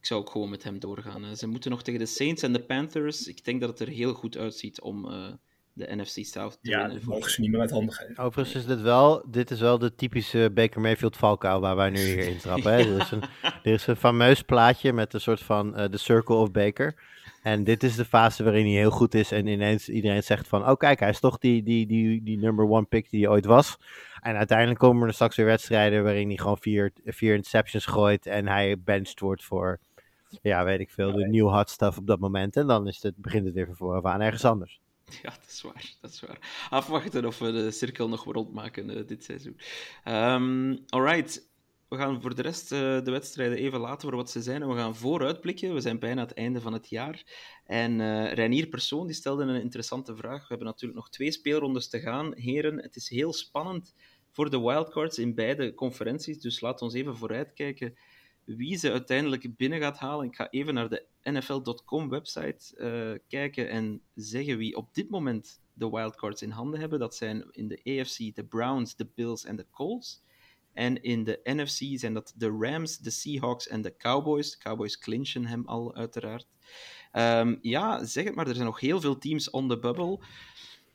ik zou ook gewoon met hem doorgaan. Ze moeten nog tegen de Saints en de Panthers. Ik denk dat het er heel goed uitziet om uh, de NFC South te ja, winnen. Ja, mogen ze niet meer uit handen geven. Overigens is dit wel, dit is wel de typische Baker Mayfield valkuil waar wij nu hier in trappen. Hè? er, is een, er is een fameus plaatje met een soort van uh, The Circle of Baker. En dit is de fase waarin hij heel goed is en ineens iedereen zegt van... Oh kijk, hij is toch die, die, die, die number one pick die hij ooit was. En uiteindelijk komen er straks weer wedstrijden waarin hij gewoon vier, vier interceptions gooit... en hij benched wordt voor ja, weet ik veel, de nieuw hot stuff op dat moment. En dan is het, begint het weer van vooraf aan ergens anders. Ja, dat is waar. Dat is waar. Afwachten of we de cirkel nog rondmaken uh, dit seizoen. Um, alright. We gaan voor de rest uh, de wedstrijden even laten voor wat ze zijn. En we gaan vooruitblikken. We zijn bijna het einde van het jaar. En uh, Reinier Persoon die stelde een interessante vraag. We hebben natuurlijk nog twee speelrondes te gaan. Heren, het is heel spannend voor de wildcards in beide conferenties. Dus laat ons even vooruitkijken wie ze uiteindelijk binnen gaat halen. Ik ga even naar de NFL.com website uh, kijken en zeggen wie op dit moment de wildcards in handen hebben. Dat zijn in de AFC de Browns, de Bills en de Colts. En in de NFC zijn dat de Rams, de Seahawks en de Cowboys. De Cowboys clinchen hem al, uiteraard. Um, ja, zeg het maar, er zijn nog heel veel teams on the bubble.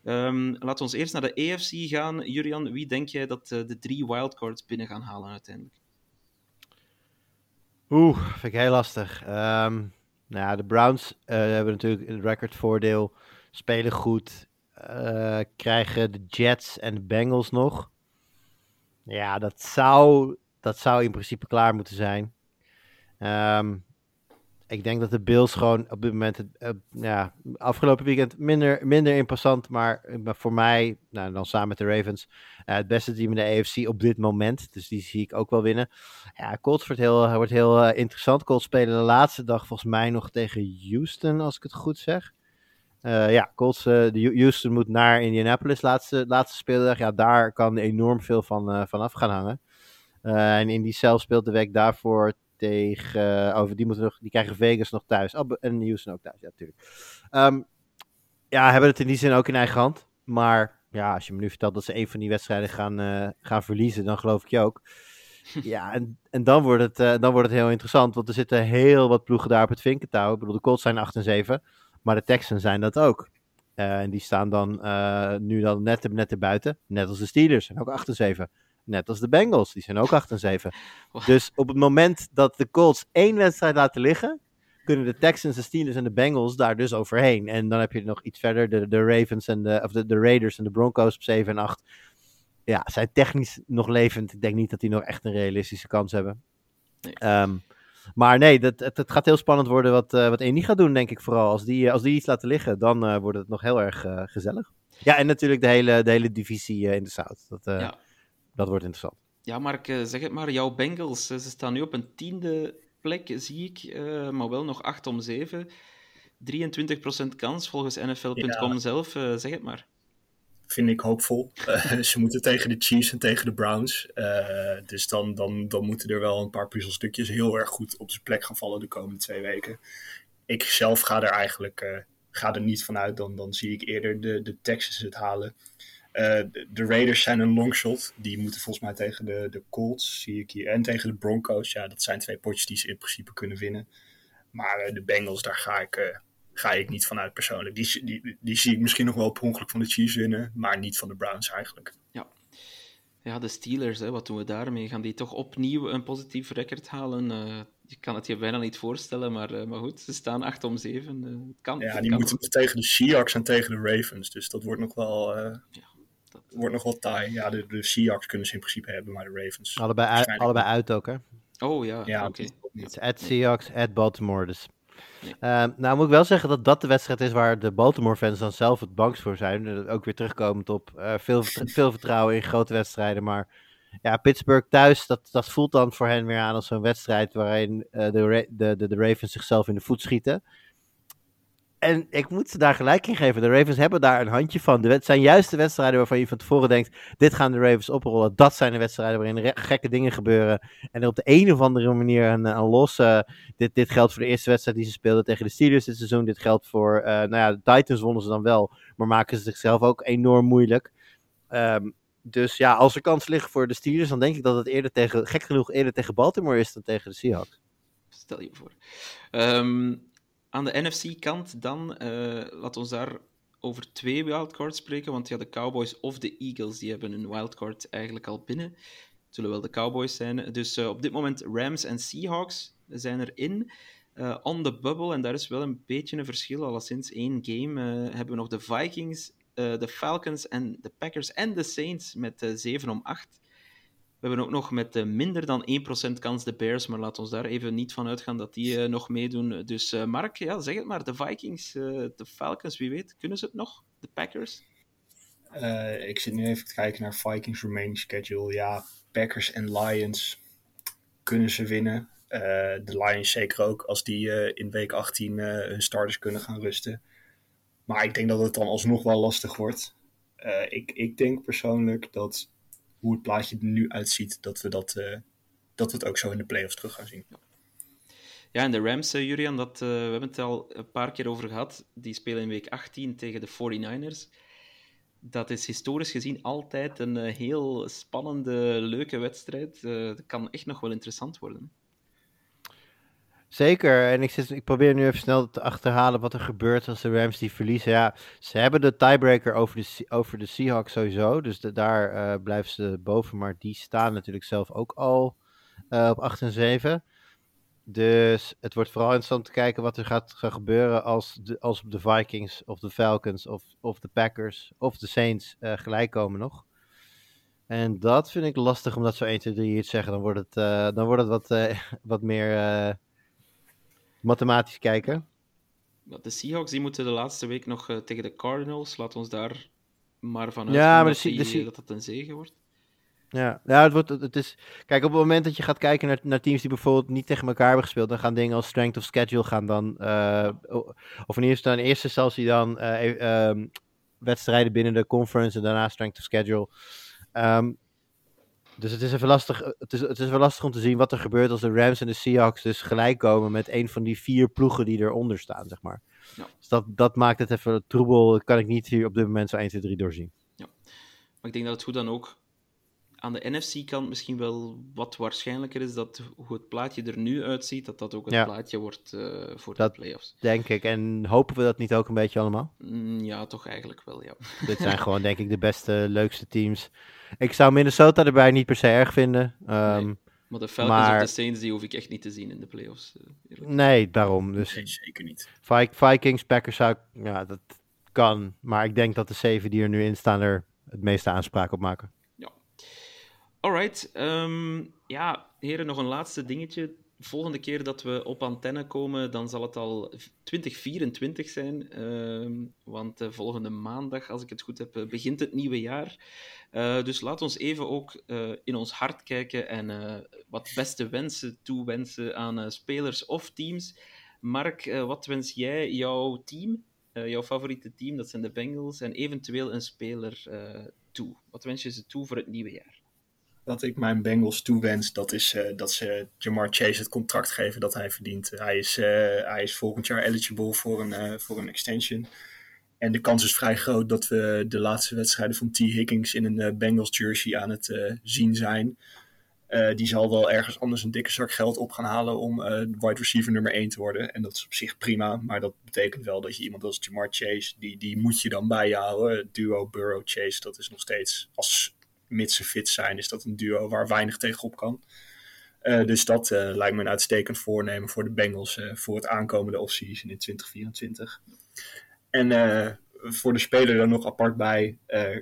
Um, laten we eerst naar de AFC gaan. Jurian, wie denk jij dat uh, de drie wildcards binnen gaan halen uiteindelijk? Oeh, vind ik heel lastig. Um, nou ja, de Browns uh, hebben natuurlijk een recordvoordeel. Spelen goed. Uh, krijgen de Jets en de Bengals nog. Ja, dat zou, dat zou in principe klaar moeten zijn. Um, ik denk dat de Bills gewoon op dit moment, uh, ja, afgelopen weekend minder, minder interessant, maar, maar voor mij, nou, dan samen met de Ravens, uh, het beste team in de AFC op dit moment. Dus die zie ik ook wel winnen. Ja, Colts wordt heel, wordt heel interessant. Colts spelen de laatste dag volgens mij nog tegen Houston, als ik het goed zeg. ja, Colts, Houston moet naar Indianapolis, laatste, laatste speeldag. Ja, daar kan enorm veel van, van af gaan hangen. en in die zelf speelt de week daarvoor tegen. over die, moeten nog, die krijgen Vegas nog thuis. Oh, en Houston ook thuis, ja, natuurlijk. Um, ja, hebben het in die zin ook in eigen hand. Maar ja, als je me nu vertelt dat ze een van die wedstrijden gaan, uh, gaan verliezen, dan geloof ik je ook. ja, en, en dan, wordt het, uh, dan wordt het heel interessant. Want er zitten heel wat ploegen daar op het vinkentouw. Ik bedoel, de Colts zijn 8 en 7. Maar de Texans zijn dat ook. Uh, en die staan dan nu dan net, net erbuiten. Net als de Steelers, zijn ook 8 en 7. Net als de Bengals, die zijn ook 8 en 7. Dus op het moment dat de Colts één wedstrijd laten liggen, kunnen de Texans, de Steelers en de Bengals daar dus overheen. En dan heb je nog iets verder de, de Ravens en de, of de, de Raiders en de Broncos op 7 en 8. Ja, zijn technisch nog levend. Ik denk niet dat die nog echt een realistische kans hebben. Nee. Um, maar nee, dat, het, het, gaat heel spannend worden wat, uh, wat Eni gaat doen, denk ik vooral. Als die, als die iets laten liggen, dan uh, wordt het nog heel erg uh, gezellig. Ja, en natuurlijk de hele, de hele divisie in de South. Dat, ja dat wordt interessant. Ja, Mark, zeg het maar. Jouw Bengals, ze staan nu op een tiende plek, zie ik, uh, maar wel nog 8 om 7. 23% kans volgens NFL.com ja. zelf, uh, zeg het maar. Vind ik hoopvol. Uh, ze moeten tegen de Chiefs en tegen de Browns. dus dan, dan, dan moeten er wel een paar puzzelstukjes heel erg goed op zijn plek gaan vallen de komende twee weken. Ik zelf ga er eigenlijk ga er niet vanuit. Dan, dan zie ik eerder de, de Texans het halen. Uh, de Raiders zijn een longshot. Die moeten volgens mij tegen de, de Colts, zie ik hier. En tegen de Broncos. Ja, dat zijn twee potjes die ze in principe kunnen winnen. Maar uh, de Bengals, daar ga ik, uh, ga ik niet vanuit persoonlijk. Die, die, die zie ik misschien nog wel per ongeluk van de Chiefs winnen. Maar niet van de Browns eigenlijk. Ja. Ja, de Steelers, hè, wat doen we daarmee? Gaan die toch opnieuw een positief record halen? Uh, je kan het je bijna niet voorstellen, maar, uh, maar goed, ze staan 8 om 7. Uh, het kan, ja, het die kan moeten tegen de Seahawks en tegen de Ravens. Dus dat wordt nog wel, Ja, dat... wordt nog wel taai. Ja, de, de Seahawks kunnen ze in principe hebben, maar de Ravens. Allebei, uit, allebei uit ook, hè? Oh ja, Ja, oké. is at Seahawks, at Baltimore. Dus. Nee. Ehm, nou moet ik wel zeggen dat dat de wedstrijd is waar de Baltimore-fans dan zelf het bangst voor zijn. Ook weer terugkomend op eh, veel, veel vertrouwen in grote wedstrijden. Maar ja, Pittsburgh thuis, dat, dat voelt dan voor hen weer aan als zo'n wedstrijd waarin eh, de, de, de, de Ravens zichzelf in de voet schieten. En ik moet ze daar gelijk in geven. De Ravens hebben daar een handje van. Het zijn juist de wedstrijden waarvan je van tevoren denkt: dit gaan de Ravens oprollen. Dat zijn de wedstrijden waarin gekke dingen gebeuren. En op de een of andere manier een, een losse. Dit, dit geldt voor de eerste wedstrijd die ze speelden tegen de Steelers dit seizoen. Dit geldt voor. eh, nou ja, de Titans wonnen ze dan wel. Maar maken ze zichzelf ook enorm moeilijk. Ehm, dus ja, als er kansen liggen voor de Steelers, dan denk ik dat het eerder tegen, gek genoeg eerder tegen Baltimore is dan tegen de Seahawks. Stel je voor. Ehm, aan de NFC-kant dan, eh laat ons daar over twee wildcards spreken. Want ja, de Cowboys of de Eagles die hebben een wildcard eigenlijk al binnen. Het zullen wel de Cowboys zijn. Dus eh, op dit moment Rams en Seahawks zijn erin. Eh on the bubble, en daar is wel een beetje een verschil. Alleszins één game hebben we nog de Vikings, de Falcons en de Packers en de Saints met eh 7 om 8. We hebben ook nog met eh, minder dan 1% kans de Bears, maar laat ons daar even niet van uitgaan dat die eh, nog meedoen. Dus eh, Mark, ja, zeg het maar, de Vikings, de Falcons, wie weet, kunnen ze het nog? De Packers? Ik zit nu even te kijken naar Vikings remaining schedule. Ja, Packers en Lions kunnen ze winnen. De Lions zeker ook, als die in week 18 eh, hun starters kunnen gaan rusten. Maar ik denk dat het dan alsnog wel lastig wordt. Ik, ik denk persoonlijk dat hoe het plaatje er nu uitziet, dat we, dat, eh, dat we het ook zo in de playoffs terug gaan zien. Ja, en de Rams, eh, Julian, dat, eh, we hebben het al een paar keer over gehad. Die spelen in week 18 tegen de 49ers. Dat is historisch gezien altijd een heel spannende, leuke wedstrijd. Dat kan echt nog wel interessant worden. Zeker, en ik, zit, ik probeer nu even snel te achterhalen wat er gebeurt als de Rams die verliezen. Ja, ze hebben de tiebreaker over de, over de Seahawks sowieso, dus daar eh, blijven ze boven. Maar die staan natuurlijk zelf ook al eh, op 8 en 7. Dus het wordt vooral interessant te kijken wat er gaat, gaat gebeuren als de, als de Vikings of de Falcons of, of de Packers of de Saints eh, gelijk komen nog. En dat vind ik lastig om dat zo 1, 2, 3 te zeggen. Dan wordt het, dan wordt het wat, wat meer mathematisch kijken. De Seahawks die moeten de laatste week nog eh, tegen de Cardinals. Laat ons daar maar van Ja, maar de dat, die, de eh, dat het een zege wordt. Ja, ja het, wordt, het is. Kijk, op het moment dat je gaat kijken naar, naar teams die bijvoorbeeld niet tegen elkaar hebben gespeeld, dan gaan dingen als strength of schedule gaan dan. eh, of in eerste, in eerste instantie dan e- ehm, wedstrijden binnen de conference en daarna strength of schedule. Ehm, dus het is even lastig. Het is, het is wel lastig om te zien wat er gebeurt als de Rams en de Seahawks dus gelijk komen met een van die vier ploegen die eronder staan, zeg maar. Ja. Dus dat, dat maakt het even troebel. Dat kan ik niet hier op dit moment zo 1, 2, 3 doorzien. Maar ik denk dat het goed dan ook aan de NFC-kant misschien wel wat waarschijnlijker is dat hoe het plaatje er nu uitziet, dat dat ook het Ja. plaatje wordt eh, voor Dat- de playoffs. Denk ik. En hopen we dat niet ook een beetje allemaal? Mm, ja, toch eigenlijk wel, ja. Dit zijn gewoon, denk ik, de beste, leukste teams. Ik zou Minnesota erbij niet per se erg vinden. Ehm, Nee. Maar de Falcons Maar- of de Saints, die hoef ik echt niet te zien in de playoffs. eh, eerlijk. nee, daarom. Dus Nee, zeker niet. Vi- Vikings, Packers zou ik- ja, dat kan. Maar ik denk dat de zeven die er nu in staan er het meeste aanspraak op maken. Alright, ehm, ja, heren, nog een laatste dingetje. Volgende keer dat we op antenne komen, dan zal het al 2024 zijn. ehm, want eh, volgende maandag, als ik het goed heb, eh, begint het nieuwe jaar. Eh, dus laat ons even ook in ons hart kijken en wat beste wensen toewensen aan spelers of teams. Mark, wat wens jij jouw team, jouw favoriete team, dat zijn de Bengals, en eventueel een speler toe? Wat wens je ze toe voor het nieuwe jaar? Wat ik mijn Bengals toewens, dat is eh, dat ze Jamar Chase het contract geven dat hij verdient. Hij is, eh, hij is volgend jaar eligible voor een, eh, voor een extension. En de kans is vrij groot dat we de laatste wedstrijden van T. Higgins in een Bengals jersey aan het zien zijn. Die zal wel ergens anders een dikke zak geld op gaan halen om wide receiver nummer 1 te worden. En dat is op zich prima, maar dat betekent wel dat je iemand als Jamar Chase, die, die moet je dan bij je houden. Duo Burrow-Chase, dat is nog steeds als mits ze fit zijn, is dat een duo waar weinig tegenop kan. Uh, dus dat uh, lijkt me een uitstekend voornemen voor de Bengals uh, voor het aankomende offseason in 2024. En voor de speler dan nog apart bij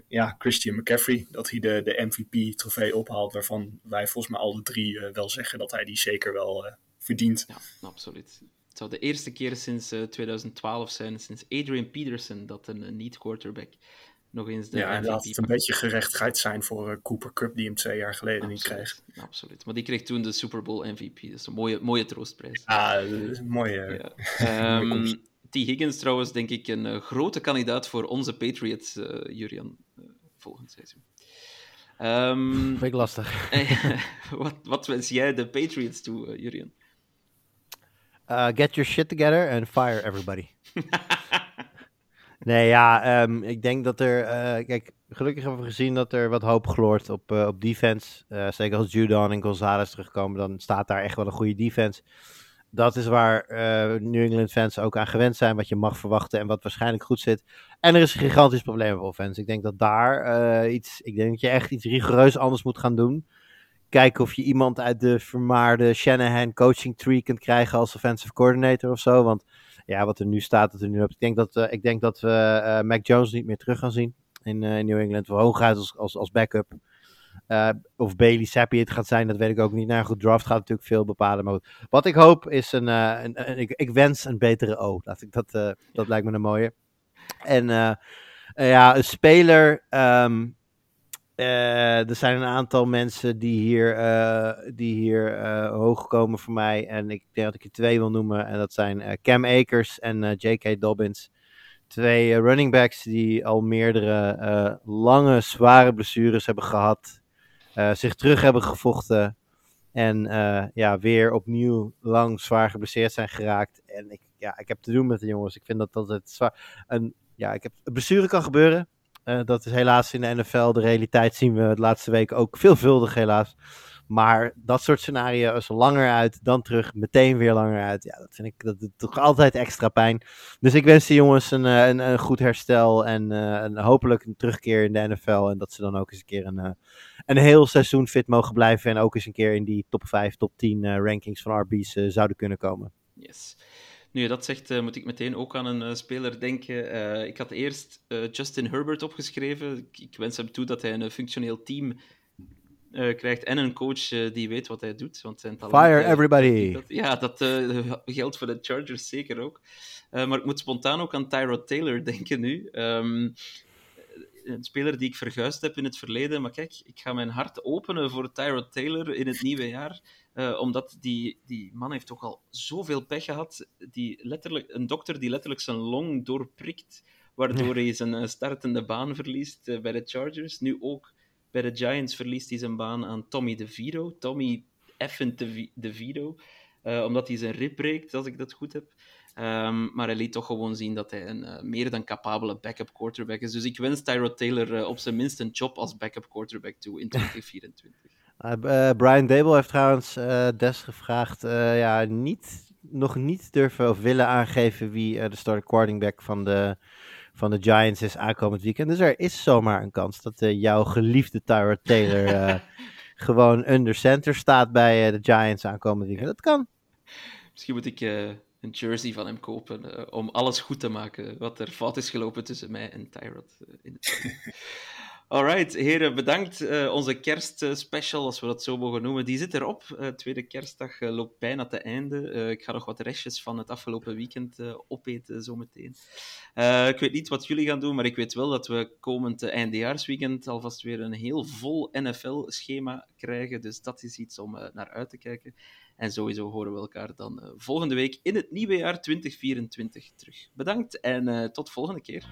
ja, Christian McCaffrey, dat hij de, de MVP-trofee ophaalt, waarvan wij volgens mij alle drie wel zeggen dat hij die zeker wel verdient. Ja, absoluut. Het zou de eerste keer sinds 2012 zijn, sinds Adrian Peterson, dat een niet-quarterback nog eens de ja, MVP laat het een beetje gerechtigheid zijn voor uh, Cooper Cup, die hem twee jaar geleden absoluut, niet kreeg. Absoluut. Maar die kreeg toen de Super Bowl MVP. Dat is een mooie, mooie troostprijs. Ja, dat mooie. Ja. um, T. Higgins trouwens, denk ik, een uh, grote kandidaat voor onze Patriots, uh, Jurian, volgend seizoen. Um, Vind ik lastig. wat, wat wens jij de Patriots toe, Jurian? Uh, get your shit together and fire everybody. Nee, ja, um, ik denk dat er. Uh, kijk, gelukkig hebben we gezien dat er wat hoop gloort op, uh, op defense. Uh, zeker als Judon en Gonzalez terugkomen, dan staat daar echt wel een goede defense. Dat is waar New England fans ook aan gewend zijn, wat je mag verwachten en wat waarschijnlijk goed zit. En er is een gigantisch probleem op offense. Ik denk dat daar iets. Ik denk dat je echt iets rigoureus anders moet gaan doen. Kijken of je iemand uit de vermaarde Shanahan coaching tree kunt krijgen als offensive coordinator of zo. Want ja, wat er nu staat, dat er nu op. Ik denk dat, uh, ik denk dat we uh, Mac Jones niet meer terug gaan zien in, uh, in New England. We hooguit als, als, als backup. of Bailey Zappi het gaat zijn, dat weet ik ook niet. Nou goed, draft gaat natuurlijk veel bepalen. Maar wat ik hoop is een, een, een ik, ik, wens een betere O. Laat ik dat, dat lijkt me een mooie. En ja, een speler. Um, uh, er zijn een aantal mensen die hier, uh, die hier uh, hoog komen voor mij. En ik denk dat ik er twee wil noemen. En dat zijn Cam Akers en J.K. Dobbins. Twee running backs die al meerdere lange, zware blessures hebben gehad. zich terug hebben gevochten. En ja, weer opnieuw lang zwaar geblesseerd zijn geraakt. En ik, ja, ik heb te doen met de jongens. Ik vind dat dat het zwaar. Een, ja, ik heb, blessure kan gebeuren. Uh, dat is helaas in de NFL. De realiteit zien we de laatste weken ook veelvuldig helaas. Maar dat soort scenario's langer uit, dan terug, meteen weer langer uit. Ja, dat vind ik dat, dat toch altijd extra pijn. Dus ik wens de jongens een, een, een goed herstel en een, hopelijk een terugkeer in de NFL. En dat ze dan ook eens een keer een, een heel seizoen fit mogen blijven. En ook eens een keer in die top 5, top 10 uh, rankings van RB's zouden kunnen komen. Yes. Nu je dat zegt, uh, moet ik meteen ook aan een uh, speler denken. Uh, ik had eerst Justin Herbert opgeschreven. Ik, ik, wens hem toe dat hij een functioneel team krijgt en een coach die weet wat hij doet. Want zijn talent, Fire everybody! Dat, ja, dat geldt voor de Chargers zeker ook. maar ik moet spontaan ook aan Tyrod Taylor denken nu. Um, een speler die ik verguisd heb in het verleden. Maar kijk, ik ga mijn hart openen voor Tyrod Taylor in het nieuwe jaar. Uh, omdat die, die man heeft toch al zoveel pech gehad. Die letterlijk, een dokter die letterlijk zijn long doorprikt, waardoor hij zijn uh, startende baan verliest uh, bij de Chargers. Nu ook bij de Giants verliest hij zijn baan aan Tommy DeVito. Tommy Effin DeVito. omdat hij zijn rib breekt, als ik dat goed heb. Um, maar hij liet toch gewoon zien dat hij een uh, meer dan capabele backup quarterback is. Dus ik wens Tyrod Taylor uh, op zijn minst een job als backup quarterback toe in 2024. Uh, Brian Dable heeft trouwens Des gevraagd, ja, niet, nog niet durven of willen aangeven wie de starting quarterback van de, van de Giants is aankomend weekend. Dus er is zomaar een kans dat jouw geliefde Tyrod Taylor gewoon under center staat bij de Giants aankomend weekend. Dat kan. Misschien moet ik een jersey van hem kopen uh, om alles goed te maken wat er fout is gelopen tussen mij en Tyrod uh, in Alright, heren, bedankt. Uh, onze kerstspecial, als we dat zo mogen noemen, die zit erop. tweede kerstdag loopt bijna te einde. ik ga nog wat restjes van het afgelopen weekend opeten zometeen. ik weet niet wat jullie gaan doen, maar ik weet wel dat we komend eindejaarsweekend alvast weer een heel vol NFL-schema krijgen. Dus dat is iets om naar uit te kijken. En sowieso horen we elkaar dan volgende week in het nieuwe jaar 2024 terug. Bedankt en tot volgende keer.